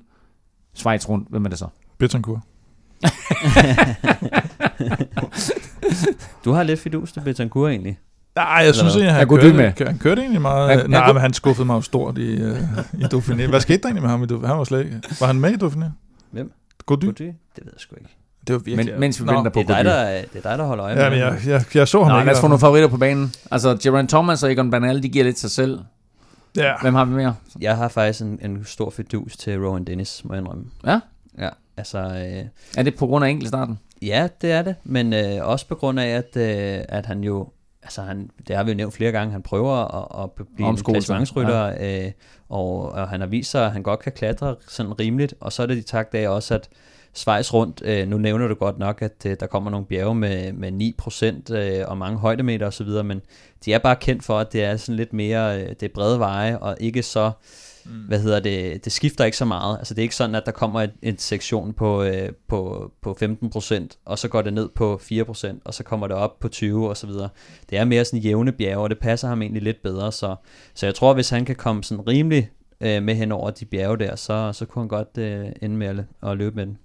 Schweiz rundt. Hvem er det så? Betancourt. <laughs> <laughs> Du har lidt fidus til Betancourt egentlig. Nej, jeg synes egentlig, han, Jeg kunne kørte, med. han kørte egentlig meget. Jeg nej, kunne- men han skuffede mig jo stort i, uh, i Dauphiné. Hvad skete der egentlig med ham i Dauphiné? Han var slet ikke... Var han med i Dauphiné? Hvem? Gody? Gody? Det ved jeg sgu ikke. det var virkelig... Men, mens vi Nå, venter på Det er, dig, der, det er dig, der holder øje med Ja, men jeg, jeg, jeg så ham Nå, ikke. lad os få nogle favoritter på banen. Altså, Geraint Thomas og Egon Bernal, de giver lidt sig selv. Ja. Hvem har vi mere? Jeg har faktisk en, en stor fedus til Rowan Dennis, må jeg indrømme. Ja? Ja, altså... Øh, Er det på grund af enkeltstarten? Ja, det er det, men øh, også på grund af, at, øh, at han jo, altså han, det har vi jo nævnt flere gange, han prøver at, at blive en klassementsrytter, ja. øh, og, og han har vist sig, at han godt kan klatre sådan rimeligt, og så er det de takt af også, at Schweiz rundt, øh, nu nævner du godt nok, at øh, der kommer nogle bjerge med, med 9% øh, og mange højdemeter osv., men de er bare kendt for, at det er sådan lidt mere, øh, det brede veje, og ikke så, mm. hvad hedder det, det skifter ikke så meget. Altså det er ikke sådan, at der kommer et, en sektion på, øh, på, på 15%, og så går det ned på 4%, og så kommer det op på 20 og så videre. Det er mere sådan jævne bjerge, og det passer ham egentlig lidt bedre, så, så jeg tror, hvis han kan komme sådan rimelig øh, med hen over de bjerge der, så, så kunne han godt øh, ende med at, at løbe med den.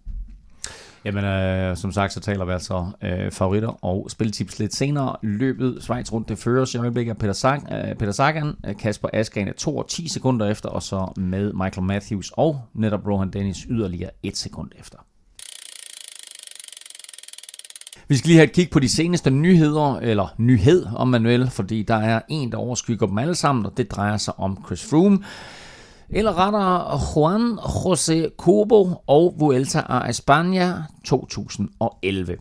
Jamen, øh, som sagt, så taler vi altså øh, favoritter og spiltips lidt senere. Løbet Schweiz rundt det føres i øjeblikket af Peter, Sag, øh, Peter Sagan, øh, Kasper Askren er 2 og 10 sekunder efter, og så med Michael Matthews og netop Rohan Dennis yderligere 1 sekund efter. Vi skal lige have et kig på de seneste nyheder, eller nyhed om man vil, fordi der er en, der overskygger dem alle sammen, og det drejer sig om Chris Froome. Eller rettere Juan José Cobo og Vuelta a España 2011.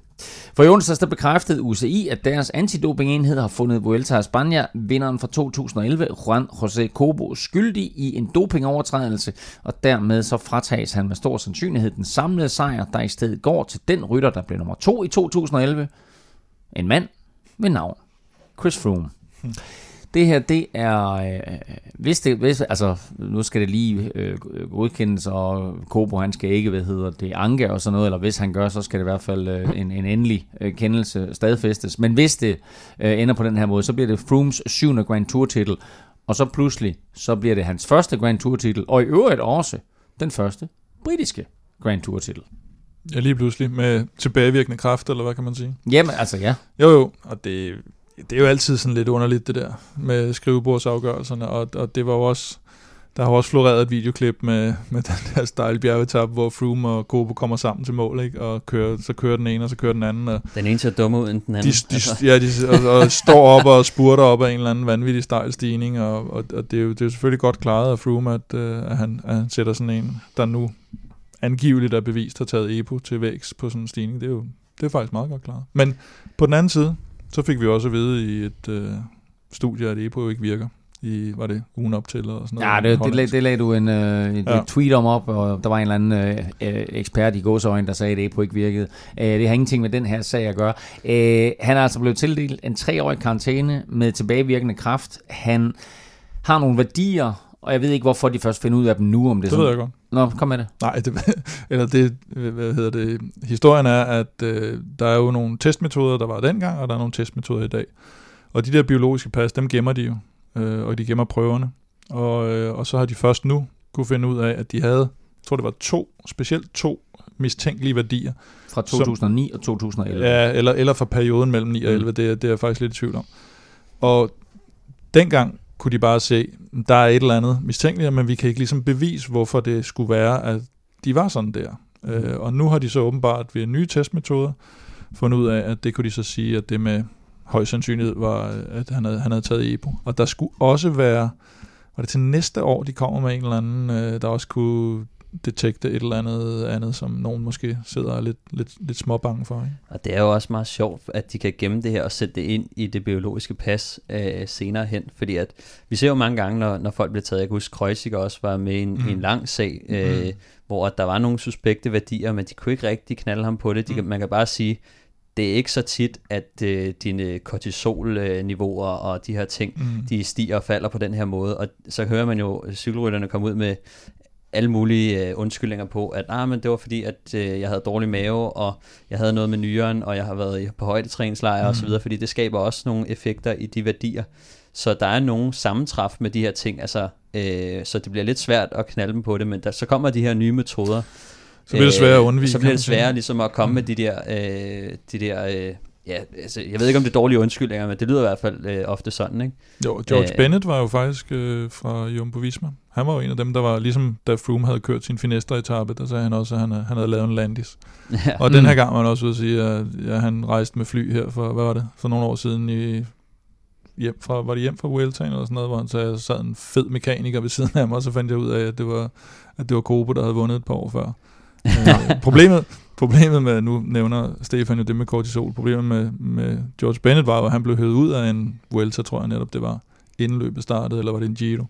For i onsdags der bekræftede UCI, at deres antidopingenhed har fundet Vuelta a España, vinderen fra 2011, Juan José Cobo, skyldig i en dopingovertrædelse, og dermed så fratages han med stor sandsynlighed den samlede sejr, der i stedet går til den rytter, der blev nummer to i 2011. En mand ved navn Chris Froome. Det her, det er, øh, hvis det, hvis, altså, nu skal det lige øh, godkendes, og Kobo, han skal ikke, hvad hedder det, anke og sådan noget, eller hvis han gør, så skal det i hvert fald øh, en, en endelig øh, kendelse stadfæstes. Men hvis det øh, ender på den her måde, så bliver det Froomes syvende Grand Tour titel, og så pludselig, så bliver det hans første Grand Tour titel, og i øvrigt også den første britiske Grand Tour titel. Ja, lige pludselig med tilbagevirkende kraft, eller hvad kan man sige? Jamen, altså ja. Jo, jo, og det, det er jo altid sådan lidt underligt, det der med skrivebordsafgørelserne, og, og det var jo også, der har også floreret et videoklip med, med <laughs> den der stejle bjergetap, hvor Froome og Kobo kommer sammen til mål, ikke? og kører, så kører den ene, og så kører den anden, og Den ene ser dumme ud end den de, anden. de, ja, de og, og <laughs> står op og spurter op af en eller anden vanvittig stejl stigning, og, og, og det, er jo, det er jo selvfølgelig godt klaret af Froome, at, øh, at, han, at han sætter sådan en, der nu angiveligt er bevist har taget EPO til vægs på sådan en stigning. Det er jo det er faktisk meget godt klaret. Men på den anden side, så fik vi også at vide i et øh, studie, at EPO ikke virker. I, var det ugen op til, eller sådan noget? Ja, det, det, lag, det lagde du en, øh, et, Ja. ja. et tweet om op, og der var en eller anden øh, øh, ekspert i gåsøjne, der sagde, at EPO ikke virkede. Øh, det har ingenting med den her sag at gøre. Øh, han er altså blevet tildelt en treårig karantæne med tilbagevirkende kraft. Han har nogle værdier, og jeg ved ikke, hvorfor de først finder ud af dem nu, om det, Det er ved sådan. jeg godt. Nå, kom med det. Nej, det, eller det, hvad hedder det, historien er, at øh, der er jo nogle testmetoder, der var dengang, og der er nogle testmetoder i dag. Og de der biologiske pas, dem gemmer de jo, øh, og de gemmer prøverne. Og, øh, og så har de først nu kunne finde ud af, at de havde, jeg tror det var to, specielt to mistænkelige værdier. Fra 2009 og 2011. Ja, eller, eller fra perioden mellem 9 og 11, Mm. det, er- det er jeg faktisk lidt i tvivl om. Og dengang kunne de bare se, der er et eller andet mistænkeligt, men vi kan ikke ligesom bevise, hvorfor det skulle være, at de var sådan der. Øh, og nu har de så åbenbart ved nye testmetoder fundet ud af, at det kunne de så sige, at det med høj sandsynlighed var, at han havde, han havde taget EPO. Og der skulle også være, var det til næste år, de kommer med en eller anden, øh, der også kunne detekte et eller andet andet, som nogen måske sidder er lidt, lidt, lidt småbange for. Ikke? Og det er jo også meget sjovt, at de kan gemme det her og sætte det ind i det biologiske pas øh, senere hen. Fordi at vi ser jo mange gange, når, når folk bliver taget, jeg kan huske, Kreuziger også var med i en, mm. en lang sag, øh, mm. hvor at der var nogle suspekte værdier, men de kunne ikke rigtig knalde ham på det. De, kan, man kan bare sige, det er ikke så tit, at øh, dine kortisolniveauer og de her ting, Mm. de stiger og falder på den her måde. Og så hører man jo cykelrytterne komme ud med alle mulige øh, undskyldninger på, at ah, men det var fordi, at øh, jeg havde dårlig mave, og jeg havde noget med nyren, og jeg har været i- på højdetræningslejr mm. og så videre, fordi det skaber også nogle effekter i de værdier. Så der er nogle sammentræf med de her ting, altså, øh, så det bliver lidt svært at knalde dem på det, men der, så kommer de her nye metoder. Så bliver det sværere at undvige, Så bliver det sværere ligesom at komme med de der, øh, de der øh, Ja, altså, jeg ved ikke, om det er dårlige undskyldninger, men det lyder i hvert fald øh, ofte sådan, ikke? Jo, George Øh. Bennett var jo faktisk øh, fra Jumbo Visma. Han var jo en af dem, der var, ligesom da Froome havde kørt sin finestre-etappe, der sagde han også, at han, han havde lavet en landis. <laughs> Ja. Og mm. den Mm. her gang var han også ude at sige, at ja, han rejste med fly her for, hvad var det, for nogle år siden i hjem fra, var det hjem fra Vueltaen eller sådan noget, hvor han sagde, sad en fed mekaniker ved siden af mig, og så fandt jeg ud af, at det var, at det var Kobo, der havde vundet et par år før. <laughs> øh, problemet, problemet med, nu nævner Stefan jo det med kortisol, problemet med, med George Bennett var jo, at han blev hævet ud af en Vuelta, tror jeg netop det var, inden løbet startede, eller var det en Giro?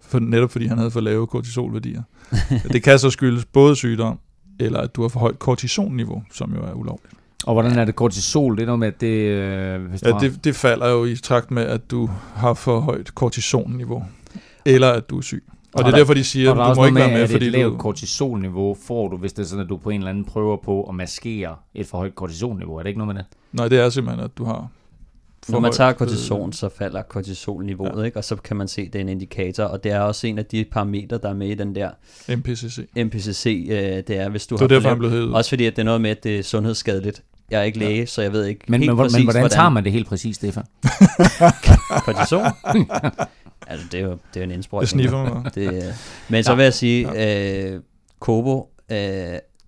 For, netop fordi han havde for lave kortisolværdier. <laughs> det kan så skyldes både sygdom, eller at du har for højt kortisonniveau, som jo er ulovligt. Og hvordan er det kortisol? Det er noget med, at det... Øh, hvis Ja, det, det falder jo i takt med, at du har for højt kortisonniveau, eller at du er syg. Og, Og det er der- derfor, de siger, er at du må ikke være med, at fordi et lavt du... kortisolniveau får du, hvis det er sådan, at du på en eller anden prøver på at maskere et for højt kortisolniveau. Er det ikke noget med det? Nej, det er simpelthen, at du har... for Når man tager øh, kortison, så falder kortisolniveauet, ja. ikke? og så kan man se, at det er en indikator, og det er også en af de parametre, der er med i den der MPCC. MPCC, øh, det er, hvis du Det har derfor, for han lav- blev hævet. Også fordi, at det er noget med, at det er sundhedsskadeligt. Jeg er ikke Ja. læge, så jeg ved ikke Men, helt men, men præcis, hvordan tager man det helt præcis, Stefan? <laughs> kortison? <laughs> altså, det er jo det er jo en Det indsprøjtning. sniffer mig. <laughs> Det, øh, men så vil jeg sige, øh, Kobo, øh,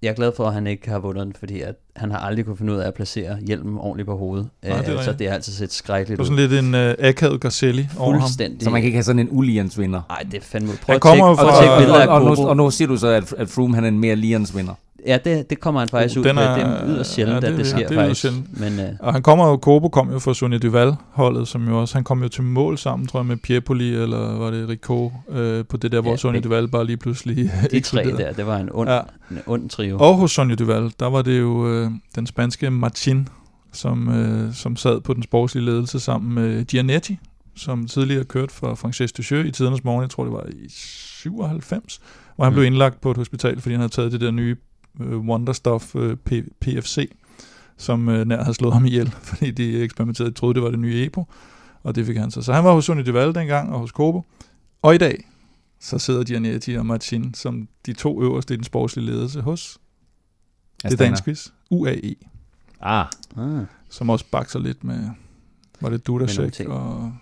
jeg er glad for, at han ikke har vundet den, fordi at han har aldrig kunne finde ud af at placere hjelmen ordentligt på hovedet. Nej, det er Øh, så det har altid set Det skrækkeligt ud. sådan lidt en øh, akavet Garcelli over ham. Så man kan ikke have sådan en ulians vinder. Nej, det er fandme... Prøv Han at kommer at fra- billeder af og, og, nu, Kobo. og nu siger du så, at, at Froome han er en mere lians vinder. Ja, det, det kommer han faktisk Uh, ud med. Det er yderst sjældent, ja, at det- det ja, sker det er faktisk. Men øh, Og han kommer jo, Kobo kom jo fra Sonja Duval holdet, som jo også, han kom jo til mål sammen, tror jeg, med Piepoli, eller var det Rico, øh, på det der, hvor Ja, Sonja det- Duval bare lige pludselig de <laughs> tre der, det var en ond, Ja. en ond trio. Og hos Sonja Duval, der var det jo øh, den spanske Martin, som, øh, som sad på den sportslige ledelse sammen med Gianetti, som tidligere kørt for Frances Ducheux i tidernes morgen, jeg tror det var i 97, hvor han Mm. blev indlagt på et hospital, fordi han havde taget det der nye øh, Wonderstuff øh, P- PFC, som øh, nær havde slået ham ihjel, <laughs> fordi de eksperimenterede, de troede det var det nye EPO, og det fik han så. Så han var hos Sonja Duval dengang, og hos Kobo. Og i dag, så sidder Gianetti og Martin som de to øverste i den sportslige ledelse hos det er dagens quiz. UAE, Ah, Ah, som også bakser lidt med, var det Dudasek og, og,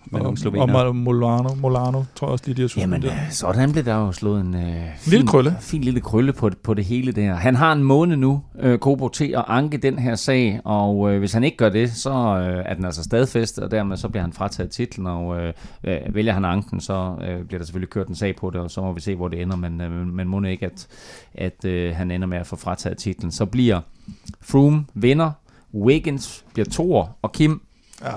og. Mal- Molano, Molano, tror jeg også lige, de har jamen, der. øh, sådan blev der jo slået en øh, fin, krølle. fin lille krølle på, på det hele der. Han har en måned nu, øh, Kobo, til at anke den her sag, og øh, hvis han ikke gør det, så øh, er den altså stadfæstet, og dermed så bliver han frataget titlen, og øh, øh, vælger han anken, så øh, bliver der selvfølgelig kørt en sag på det, og så må vi se, hvor det ender, men, øh, men må ikke, at, at øh, han ender med at få frataget titlen. Så bliver Froome vinder, Wiggins bliver toer, og Kim, Ja.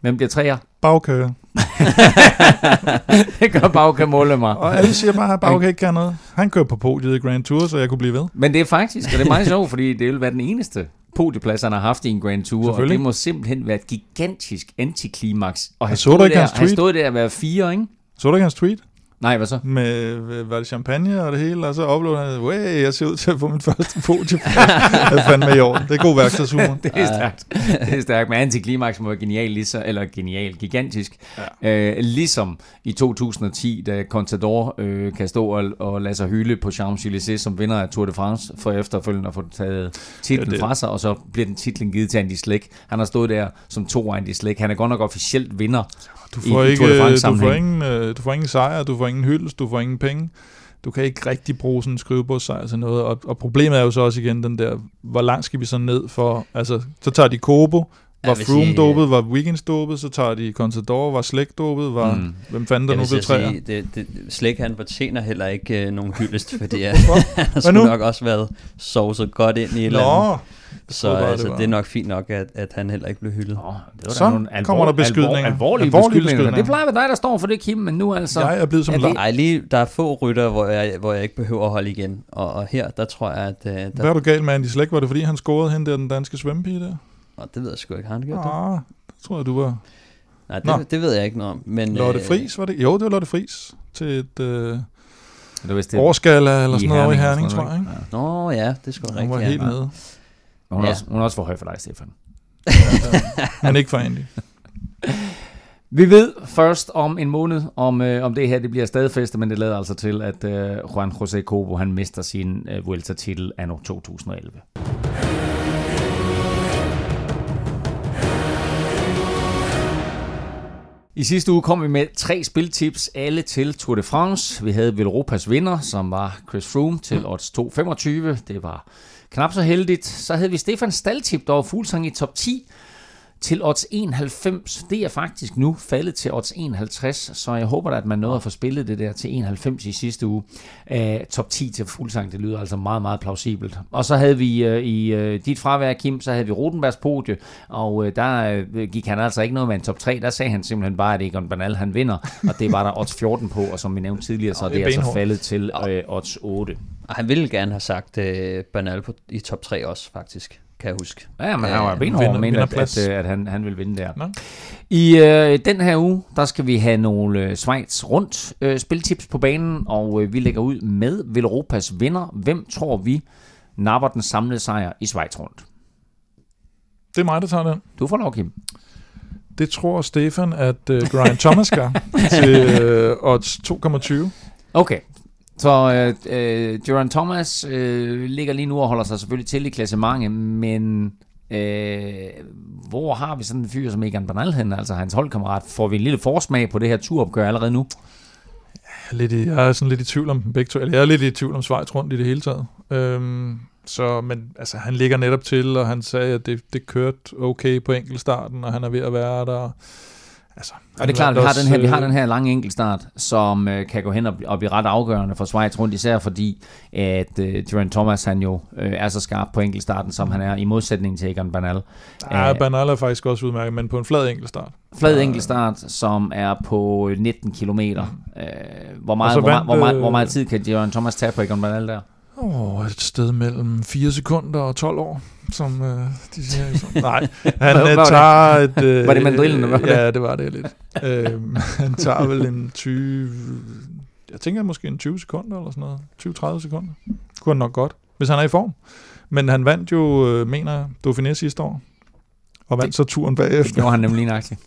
Hvem bliver treer? Bagkage. <laughs> det gør Bauke måle mig. Og alle siger bare, at Bagkage ikke kan noget. Han kører på podiet i Grand Tour, så jeg kunne blive ved. Men det er faktisk, og det er meget <laughs> sjovt, fordi det vil være den eneste podieplads, han har haft i en Grand Tour, og det må simpelthen være et gigantisk antiklimaks. Og han stod, der, han stod der at være fire, ikke? Så du ikke hans tweet? Nej, hvad så? Med, øh, var det champagne og det hele, og så uploadede han, way, jeg ser ud til at få min første podie. <laughs> det fandt med i år. Det er god værkstedshumor. <laughs> Det er stærkt. Det er stærkt. Men antiklimaks være genial, ligesom, eller genial, gigantisk. Ja. Øh, ligesom i 2010, da Contador øh, kan stå og, og lade sig hylde på Champs-Élysées som vinder af Tour de France, for efterfølgende at få taget titlen det- fra sig, og så bliver den titlen givet til Andy Slick. Han har stået der som to Andy Slick. Han er godt nok officielt vinder. Du får, i ikke, du, får ingen, øh, du får ingen sejr, du får ingen hyldest, du får ingen penge. Du kan ikke rigtig bruge sådan en skrivebordssejr til noget. Og, og problemet er jo så også igen den der, hvor langt skal vi så ned for, altså, så tager de Kobo, var Froome dopet, var Wiggins dopet, så tager de Contador, var Slægt dopet, var, mm. Hvem fanden der nu blev træer. sige, det, det, Slik han fortjener heller ikke øh, nogen hyldest, fordi <laughs> <laughs> han har sgu nok også været sovset godt ind i et eller andet. Nå, Så bare, altså, det det er nok fint nok, at, at han heller ikke blev hyldet. Nå, det var Så da nogle kommer der beskydninger. Alvor, alvorlige, Alvorlige beskydninger. beskydninger. Det plejer at være dig, der står for det, Kim, men nu altså... jeg er blevet som Er det- Ej, lige, der er få rytter, hvor jeg, hvor jeg ikke behøver at holde igen. Og, og her, der tror jeg, at... Uh, Hvad der, er du galt med Andy Slægt? Var det fordi, han scorede hen der, den danske svømmepige der? oh, det ved jeg sgu ikke. Har han gjort det? Ah, det tror jeg, du var. Nej, Nå. det, det ved jeg ikke noget om. Men, Lotte øh, Fris, var det? Jo, det var Lotte Fris. Til et øh, Det var vist det. årskala eller sådan noget i Herning, tror jeg. Ikke? Ja. Nå ja, det er sgu Hun rigtigt. var ja. helt nede. Men hun, ja. er også, hun er også for høj for dig, Stefan. <laughs> men ikke for Andy. Vi ved først om en måned, om, øh, om det her det bliver stadfæstet, men det lader altså til, at øh, Juan José Cobo han mister sin øh, Vuelta-titel anno 2011. I sidste uge kom vi med tre spiltips, alle til Tour de France. Vi havde Velropas vinder, som var Chris Froome til odds 2,25. Det var knap så heldigt. Så havde vi Stefan Staltip, der var fuglsang i top 10 til odds 91. Det er faktisk nu faldet til odds 51, så jeg håber at man nåede at få spillet det der til 91 i sidste uge. Uh, top 10 til fuldsang, det lyder altså meget, meget plausibelt. Og så havde vi uh, i uh, dit fravær, Kim, så havde vi Rotenbergs podie, og uh, der uh, gik han altså ikke noget med en top 3. Der sagde han simpelthen bare, at Egon Bernal han vinder, og det var der odds 14 på, og som vi nævnte tidligere, så er det, er altså faldet til uh, odds 8. Og han ville gerne have sagt uh, Bernal på, i top 3 også, faktisk kan jeg huske. Ja, men han var benhård og mente, at, at, at, han, han vil vinde der. Nå. I øh, den her uge, der skal vi have nogle øh, Schweiz rundt øh, spiltips på banen, og øh, vi lægger ud med Velropas vinder. Hvem tror vi napper den samlede sejr i Schweiz rundt? Det er mig, der tager den. Du får lov, Kim. Det tror Stefan, at øh, Brian Thomas gør <laughs> til øh, odds 2,20. Okay, så øh, øh, Duran Thomas øh, ligger lige nu og holder sig selvfølgelig til i klassementet, men øh, hvor har vi sådan en fyr som Egan Bernal hen, altså hans holdkammerat? Får vi en lille forsmag på det her turopgør allerede nu? Lidt i, jeg er sådan lidt i tvivl om begge to. Jeg er lidt i tvivl om Schweiz rundt i det hele taget. Øhm, så, men altså, han ligger netop til, og han sagde, at det, det kørte okay på enkeltstarten, og han er ved at være der. Altså, og det er klart, at vi har, den her, vi har den her lange enkeltstart, som øh, kan gå hen og, og blive ret afgørende for Schweiz rundt, især fordi, at øh, Geraint Thomas han jo øh, er så skarp på enkeltstarten, som han er, i modsætning til Egan Bernal. Ja, Æh, Bernal er faktisk også udmærket, men på en flad enkeltstart. Flad enkeltstart, som er på 19 km. Mm. Øh, hvor, meget, hvor, meget, hvor, meget, hvor meget tid kan Geraint Thomas tage på Egan Bernal der? Oh, et sted mellem 4 sekunder og 12 år, som øh, de siger. <laughs> Nej, han øh, tager et... Øh, <laughs> var det mandrillen, var det? Ja, det var det lidt. <laughs> øh, han tager vel en 20... Jeg tænker måske en 20 sekunder eller sådan noget. 20-30 sekunder. Kunne han nok godt, hvis han er i form. Men han vandt jo, øh, mener Dauphiné sidste år. Og vandt det, så turen bagefter. Det gjorde han nemlig nøjagtigt.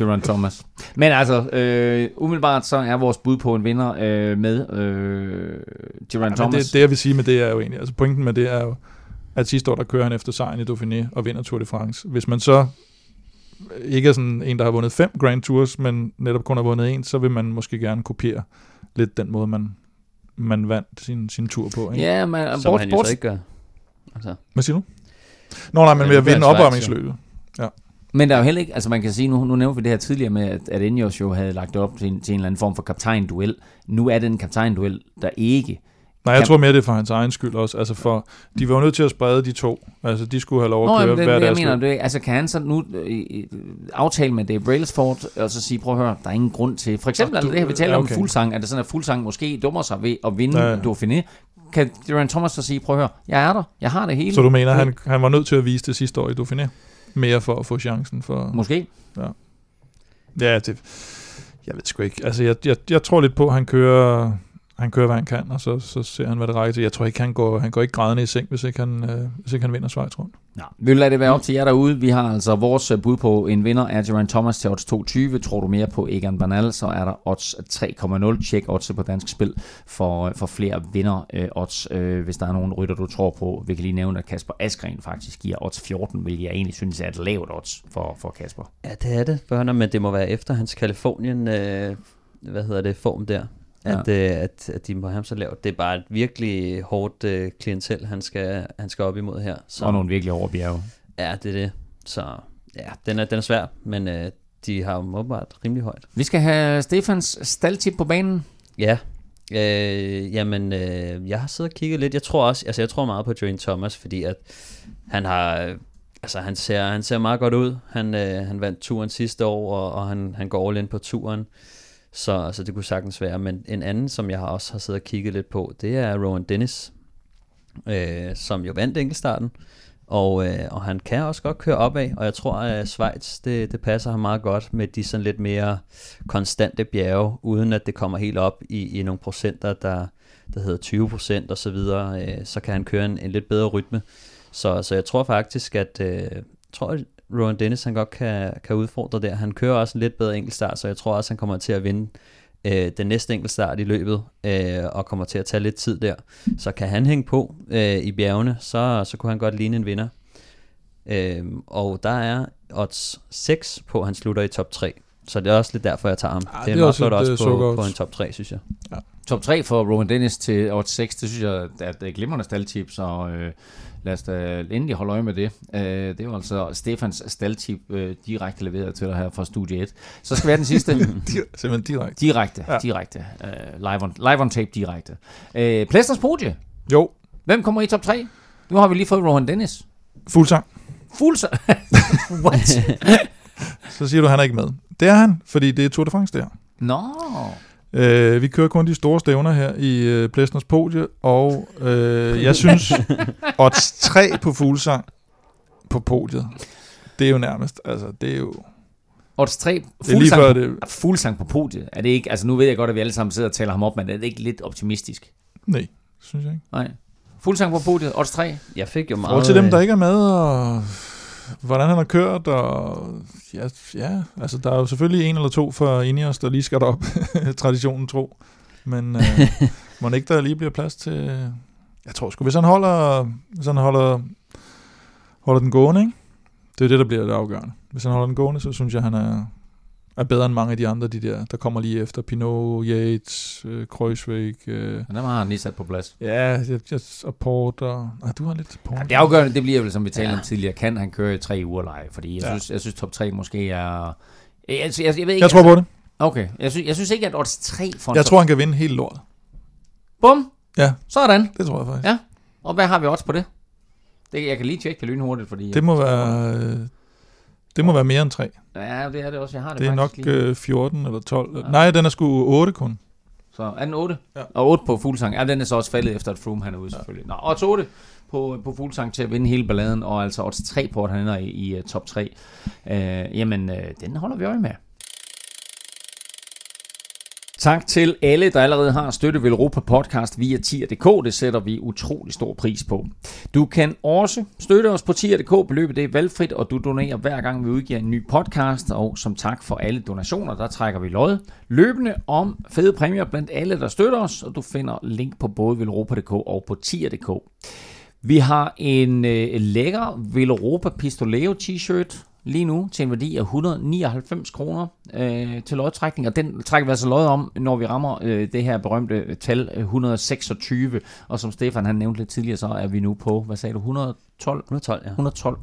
Jerome Thomas. Men altså, øh, umiddelbart så er vores bud på en vinder øh, med øh, Jerome ja, Thomas. Det, det, jeg vil sige med det er jo egentlig, altså pointen med det er jo, at sidste år, der kører han efter sejren i Dauphiné og vinder Tour de France. Hvis man så ikke er sådan en, der har vundet fem Grand Tours, men netop kun har vundet en, så vil man måske gerne kopiere lidt den måde, man, man vandt sin, sin tur på. Ikke? Ja, men Som bort, han jo så ikke gør. Altså. Hvad siger du? Nå nej, men ved at vinde opvarmningsløbet. Ja. Men der er jo heller ikke, altså man kan sige, nu, nu nævnte vi det her tidligere med, at, at Ineos jo havde lagt op til en, til en eller anden form for kaptajnduel. Nu er det en kaptajnduel, der ikke Nej, jeg tror mere, det er for hans egen skyld også. Altså for, de var jo nødt til at sprede de to. Altså, de skulle have lov at Nå, køre hver deres mener, det, altså, kan han så nu øh, aftale med Dave Brailsford, og så sige, prøv at høre, der er ingen grund til... For eksempel, altså, du, det her, vi taler okay. om fuldsang, at det sådan, at fuldsang måske dummer sig ved at vinde ja. Dauphiné. Kan Geraint Thomas så sige, prøv at høre, jeg er der, jeg har det hele. Så du mener, han, han var nødt til at vise det sidste år i Dauphiné? mere for at få chancen for... Måske. Ja, ja det, jeg ved sgu ikke. Altså, jeg, jeg, jeg tror lidt på, at han kører han kører, hvad han kan, og så, så ser han, hvad det rækker til. Jeg tror ikke, han går, han går ikke grædende i seng, hvis ikke han, øh, hvis ikke han vinder Schweiz rundt. Ja, vi vil lade det være op til jer derude. Vi har altså vores øh, bud på en vinder er Geraint Thomas til odds 2.20. Tror du mere på Egan Bernal, så er der odds 3.0. Tjek odds på dansk spil for, øh, for flere vinder øh, odds. Øh, hvis der er nogen rytter, du tror på. Vi kan lige nævne, at Kasper Askren faktisk giver odds 14, vil jeg egentlig synes er et lavt odds for, for Kasper. Ja, det er det, børner, men det må være efter hans Kalifornien, øh, hvad hedder det, form der at, ja. øh, at, at de må ham så lavt. Det er bare et virkelig hårdt øh, klientel, han skal, han skal op imod her. Så, og nogle virkelig hårde bjerge. Ja, det er det. Så ja, den er, den er svær, men øh, de har jo åbenbart rimelig højt. Vi skal have Stefans staldtip på banen. Ja, øh, jamen øh, jeg har siddet og kigget lidt. Jeg tror også, altså jeg tror meget på Dwayne Thomas, fordi at han har, altså han ser, han ser meget godt ud. Han, øh, han vandt turen sidste år, og, og han, han går all in på turen. Så, så det kunne sagtens være. Men en anden, som jeg også har siddet og kigget lidt på, det er Rowan Dennis, øh, som jo vandt enkeltstarten. Og, øh, og han kan også godt køre opad, og jeg tror, at Schweiz, det, det passer ham meget godt med de sådan lidt mere konstante bjerge, uden at det kommer helt op i, i nogle procenter, der, der hedder 20 procent og så videre, øh, så kan han køre en, en lidt bedre rytme. Så, så jeg tror faktisk, at øh, jeg tror, Rowan Dennis han godt kan, kan udfordre der. Han kører også en lidt bedre enkeltstart, så jeg tror også, han kommer til at vinde øh, den næste enkeltstart i løbet, øh, og kommer til at tage lidt tid der. Så kan han hænge på øh, i bjergene, så, så kunne han godt ligne en vinder. Øh, og der er odds 6 på, at han slutter i top 3. Så det er også lidt derfor, jeg tager ham. Ah, det er, det er meget også flot et, også øh, på, på en top 3, synes jeg. Top 3 for Rowan Dennis til odds 6, det synes jeg er et glimrende staldtip, så øh, lad os da endelig holde øje med det. Øh, det er jo altså Stefans staldtip øh, direkte leveret til dig her fra Studie 1. Så skal vi have den sidste. <laughs> Di- Simpelthen direkte. direkte, ja. Direkte. Øh, live, on, live on tape direkte. Øh, Plæsters podie. Jo, Hvem kommer i top 3? Nu har vi lige fået Rowan Dennis. fuld sang. Fuld så... <laughs> What? <laughs> Så siger du, han er ikke med. Det er han, fordi det er Tour de France, det her. Nå. Øh, vi kører kun de store stævner her i øh, Plæsners podie, og øh, jeg synes, <laughs> odds 3 på fuglsang på podiet, det er jo nærmest, altså det er jo, Odds 3. det er lige før det, Fuglsang på podiet. Er det ikke, altså nu ved jeg godt, at vi alle sammen sidder og taler ham op, men er det ikke lidt optimistisk? nej, synes jeg ikke. Nej. Fuglsang på podiet, odds 3. Jeg fik jo meget... forhold til dem, der øh, ikke er med, og hvordan han har kørt, og ja, ja altså der er jo selvfølgelig en eller to fra Ineos, der lige skal derop, <laughs> traditionen tro. Men øh, <laughs> må ikke der lige bliver plads til, jeg tror sgu, hvis han holder, hvis han holder, holder den gående, ikke? det er det, der bliver det afgørende. Hvis han holder den gående, så synes jeg, han er, er bedre end mange af de andre, de der, der kommer lige efter. Pinot, Yates, øh, Kreuzweg, øh, Men dem har han lige sat på plads. ja, jeg, jeg, og Porter. Ah, du har lidt Porter. Ja, det afgørende, det bliver vel, som vi talte Ja. om tidligere, kan han køre i tre uger leje? Fordi jeg, Ja. synes, jeg synes, top 3 måske er... Jeg, jeg, jeg, jeg ved ikke, Jeg tror på det. Okay, jeg synes, jeg synes ikke, at odds 3 for Jeg tror, han kan vinde hele lortet. Bum! Ja. Sådan. Det tror jeg faktisk. Ja. Og hvad har vi odds på det? det jeg kan lige tjekke det lynhurtigt, fordi... Det må være, øh, det må være mere end 3. Ja, det er det også. Jeg har det, Det er nok faktisk lige. øh, 14 eller 12. Ja. Nej, den er sgu 8 kun. Så er den 8? Ja. Og 8 på Fuglsang. Ja, den er så også faldet efter, at Froome han er ude selvfølgelig. Nå, odds 8 på, på Fuglsang til at vinde hele balladen, og altså odds 3 på, at han ender i, i uh, top 3. Uh, jamen, uh, den holder vi øje med. Tak til alle, der allerede har støttet Velropa Podcast via tier.dk. Det sætter vi utrolig stor pris på. Du kan også støtte os på tier.dk. Beløbet det er valgfrit, og du donerer hver gang vi udgiver en ny podcast. Og som tak for alle donationer, der trækker vi lod løbende om fede præmier blandt alle, der støtter os. Og du finder link på både velropa.dk og på tier.dk. Vi har en øh, lækker Velropa Pistoleo t-shirt lige nu til en værdi af 199 kroner øh, til lodtrækning, og den trækker vi altså lod om, når vi rammer øh, det her berømte tal øh, 126, og som Stefan han nævnte lidt tidligere, så er vi nu på, hvad sagde du, 112? 112, ja. 112.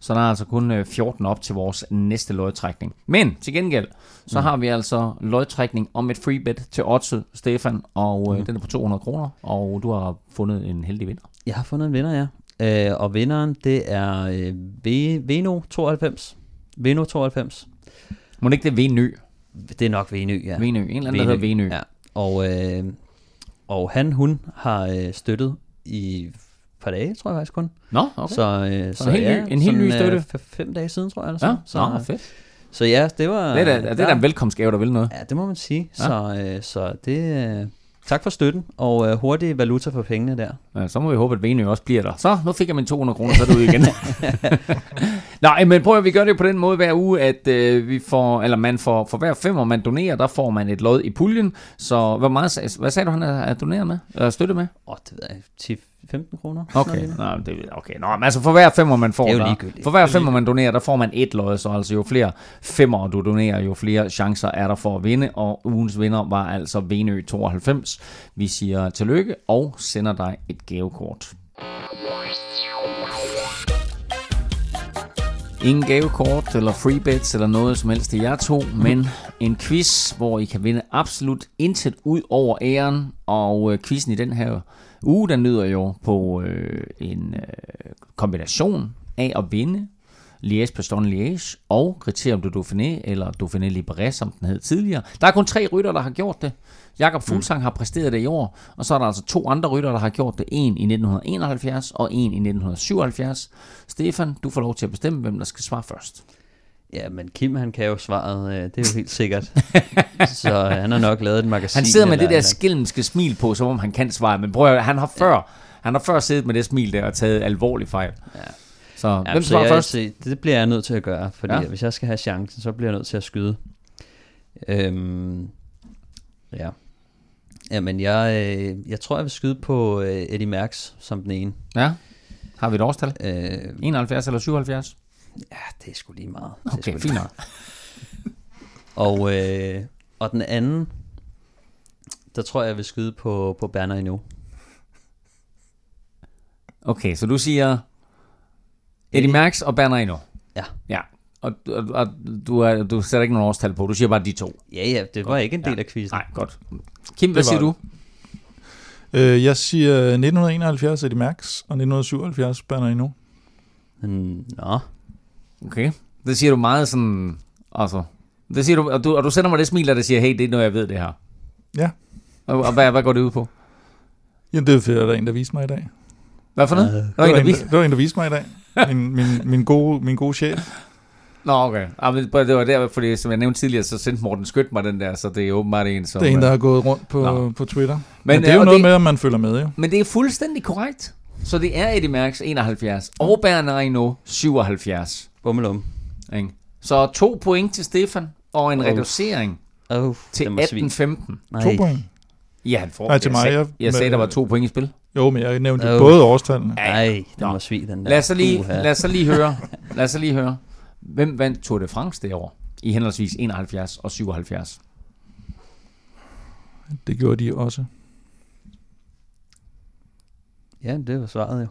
Så der er altså kun øh, 14 op til vores næste lodtrækning. Men til gengæld, så mm. har vi altså lodtrækning om et free bet til Otse, Stefan, og øh, Mm. den er på 200 kroner, og du har fundet en heldig vinder. Jeg har fundet en vinder, ja. Øh, og vinderen, det er øh, v- Veno 92. Veno 92. Må det ikke det Venø? Det er nok Venø, ja. Ja. Venø. En eller anden, der hedder Venø. Ja. Og, øh, og han, hun har øh, støttet i par dage, tror jeg faktisk kun. Nå, okay. Så, øh, så, en helt ny- en helt ny øh, støtte? f- fem dage siden, tror jeg. Eller ja, så, Nå, øh, fedt. så ja, det var... Det er, da, det er da en velkomstgave, der vil noget. Ja, det må man sige. Ja. Så, øh, så det... Tak for støtten, og øh, hurtig valuta for pengene der. Ja, så må vi håbe, at Venø også bliver der. Så, nu fik jeg mine 200 kroner, så er det ude igen. <laughs> Nej, men prøv at vi gør det på den måde hver uge, at øh, vi får, eller man får, for hver femmer, man donerer, der får man et lod i puljen. Så hvor meget, hvad sagde du, han er, er doneret med? Eller støttet med? Åh, det ved jeg, 10-15 kroner. Okay, Nå, det, okay. Nå, men altså for hver femmer, man får, Det er jo der, for hver femmer, man donerer, der får man et lod, så altså jo flere femmer du donerer, jo flere chancer er der for at vinde, og ugens vinder var altså Venø 92. Vi siger tillykke og sender dig et gavekort. Ingen gavekort eller freebets eller noget som helst til jer to, men en quiz, hvor I kan vinde absolut intet ud over æren. Og øh, quizzen i den her uge, den lyder jo på øh, en øh, kombination af at vinde Liège Bastogne Liège og Criterium du Dauphiné, eller Dauphiné Libéré, som den hed tidligere. Der er kun tre rytter, der har gjort det. Jakob Fuglsang har præsteret det i år, og så er der altså to andre rytter, der har gjort det. En i 1971 og en i 1977. Stefan, du får lov til at bestemme, hvem der skal svare først. Ja, men Kim han kan jo svaret, øh, det er jo helt sikkert. <laughs> så øh, han har nok lavet et magasin. Han sidder med det der eller skilmske smil på, som om han kan svare, men prøv at, han har før, han har før siddet med det smil der og taget alvorlig fejl. Ja. Så andet. hvem så svarer jeg, først? Se, det bliver jeg nødt til at gøre, fordi Ja. ja. hvis jeg skal have chancen, så bliver jeg nødt til at skyde. Øhm, ja. Jamen, jeg, øh, jeg tror, jeg vil skyde på øh, Eddie Merckx som den ene. Ja. Har vi et årstal? Øh, 71 eller 77? Ja, det er sgu lige meget. Det er Okay, sgu fint nok. Og, øh, og den anden, der tror jeg, jeg vil skyde på, på Berner endnu. Okay, så du siger Eddie Merckx og Berner endnu. Ja. Ja, og, og, og du, er, du sætter ikke nogen årstal på, du siger bare de to. Ja, ja, det var ikke en del af quizzen. Nej, godt. Kim, hvad siger du? Øh, jeg siger 1971 Eddie Max og 1977 Berner endnu. Nå, Okay. Det siger du meget sådan, altså, det siger du, og du, og du sender mig det smil, der siger, hey, det er noget, jeg ved det her. Ja. Og, og hvad, hvad går det ud på? Jamen, det er fordi, der er en, der viste mig i dag. Hvad for noget? Uh, Det der var en, der viste. der, var en, der viste mig i dag. Min, min, min, gode, min gode chef. Nå, okay. Ah, men det var der, fordi som jeg nævnte tidligere, så sendte Morten Skødt mig den der, så det er åbenbart en, som... Det er en, der øh, har gået rundt på, Nå. på Twitter. Men, Men, det er jo og noget det- med, at man følger med, jo. Men det er fuldstændig korrekt. Så det er Eddie Merckx 71, og Bernard Hinault 77. bummelum. Ikke? Så to point til Stefan, og en Oh. reducering Oh, til det må svine. 18-15. Nej. To point. Ja, han får. Nej, til jeg mig, Sagde, jeg- jeg sagde, der var to point i spil. Jo, men jeg nævnte Oh. både årstallene. Nej, det Nå. må svige den der. Lad os så lige, Puha. lad os så lige høre. Lad os så lige høre. Hvem vandt Tour de France det år? I henholdsvis 71 og 77. Det gjorde de også. Ja, det var svaret jo.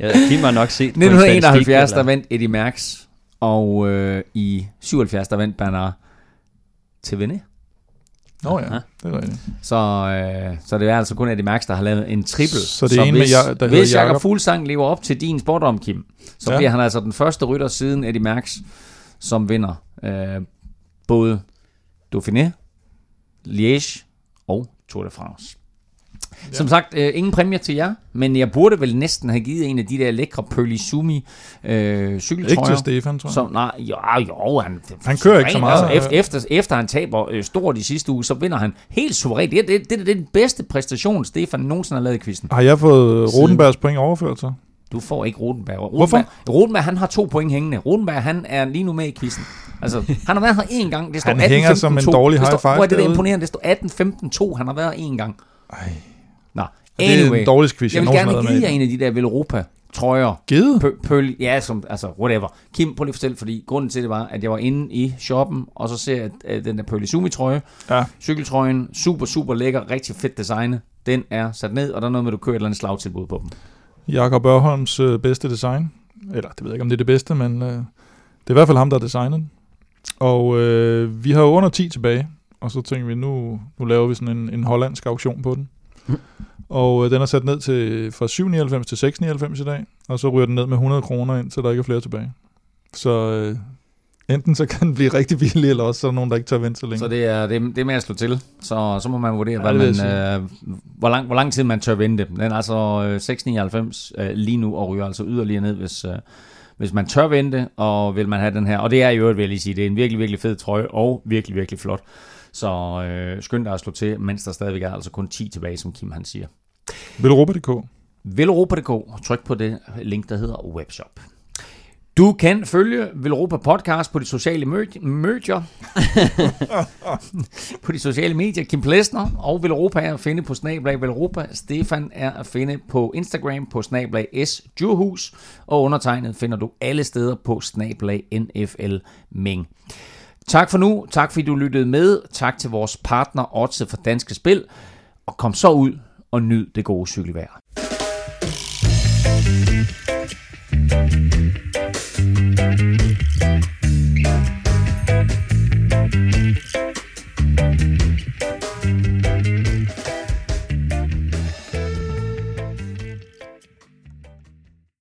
<laughs> ja, Kim har nok set på en 1971, statistik, der vandt Eddie Merckx, og øh, i 77, der vandt Bernard Thévenet. Nå ja, Aha. det er rigtigt. Så, øh, så det er altså kun Eddie Merckx, der har lavet en triple. Så det er en med hvis, Ja- der hedder hvis Jakob Jakob. Fuglsang lever op til din sport om, Kim, så Ja. bliver han altså den første rytter siden Eddie Merckx, som vinder øh, både Dauphiné, Liège og Tour de France. Ja. Som sagt, øh, ingen præmier til jer, men jeg burde vel næsten have givet en af de der lækre Pearly Sumi øh, cykeltrøjer. Ikke til Stefan, tror jeg. Så, nej, jo, jo han, Han kører ikke så meget. Altså, efter, efter, efter han taber øh, stort i sidste uge, så vinder han helt suverænt. Det, det, det, det er den bedste præstation, Stefan nogensinde har lavet i quizzen. Har jeg fået Rodenbergs point overført så? Du får ikke Rodenberg. Rodenberg Hvorfor? Rodenberg, han har to point hængende. Rodenberg, han er lige nu med i quizzen. Altså, han har været her én gang. Det står Han 18, hænger som en 15, dårlig high five Hvor er det, der imponerende? Det står 18-15-2. Han har været her én gang. Ej. Nå, Det er anyway. den dårligste quiz, jeg vil nogensinde gerne give jer en af de der Velropa trøjer. Givet? Pø- Pøl, ja, som, altså, whatever. Kim, prøv lige at fortælle, fordi grunden til det var, at jeg var inde i shoppen, og så ser jeg at den der Pøl Sumi trøje, Ja. cykeltrøjen, super, super lækker, rigtig fedt design. Den er sat ned, og der er noget med, at du kører et eller andet slagtilbud på dem. Jakob Ørholms øh, bedste design. Eller, det ved jeg ikke, om det er det bedste, men øh, det er i hvert fald ham, der har designet den. Og øh, vi har jo under 10 tilbage, og så tænker vi, nu, nu laver vi sådan en, en hollandsk auktion på den. Og øh, den er sat ned til fra 7,99 til 6,99 i dag, og så ryger den ned med 100 kroner ind, så der ikke er flere tilbage. Så øh, enten så kan den blive rigtig billig, eller også så er der nogen, der ikke tør vente så længe. Så det er, det, er- det er med at slå til. Så, så må man vurdere, Ja, hvad man, øh, hvor, lang, hvor lang tid man tør vente. Den er altså øh, 6,99 øh, lige nu, og ryger altså yderligere ned, hvis, øh, hvis man tør vente, og vil man have den her. Og det er i øvrigt, vil jeg lige sige, det er en virkelig, virkelig fed trøje, og virkelig, virkelig flot. Så øh, skynd dig at slå til, mens der stadigvæk er altså kun 10 tilbage, som Kim han siger. Velropa.dk Velropa.dk. Tryk på det link, der hedder webshop. Du kan følge Velropa Podcast på de sociale medier. <laughs> på de sociale medier. Kim Plesner og Velropa er at finde på Snablag Velropa. Stefan er at finde på Instagram på Snablag S. Djurhus. Og undertegnet finder du alle steder på Snablag NFL Ming. Tak for nu. Tak fordi du lyttede med. Tak til vores partner Otse for Danske Spil. Og kom så ud og nyd det gode cykelvejr.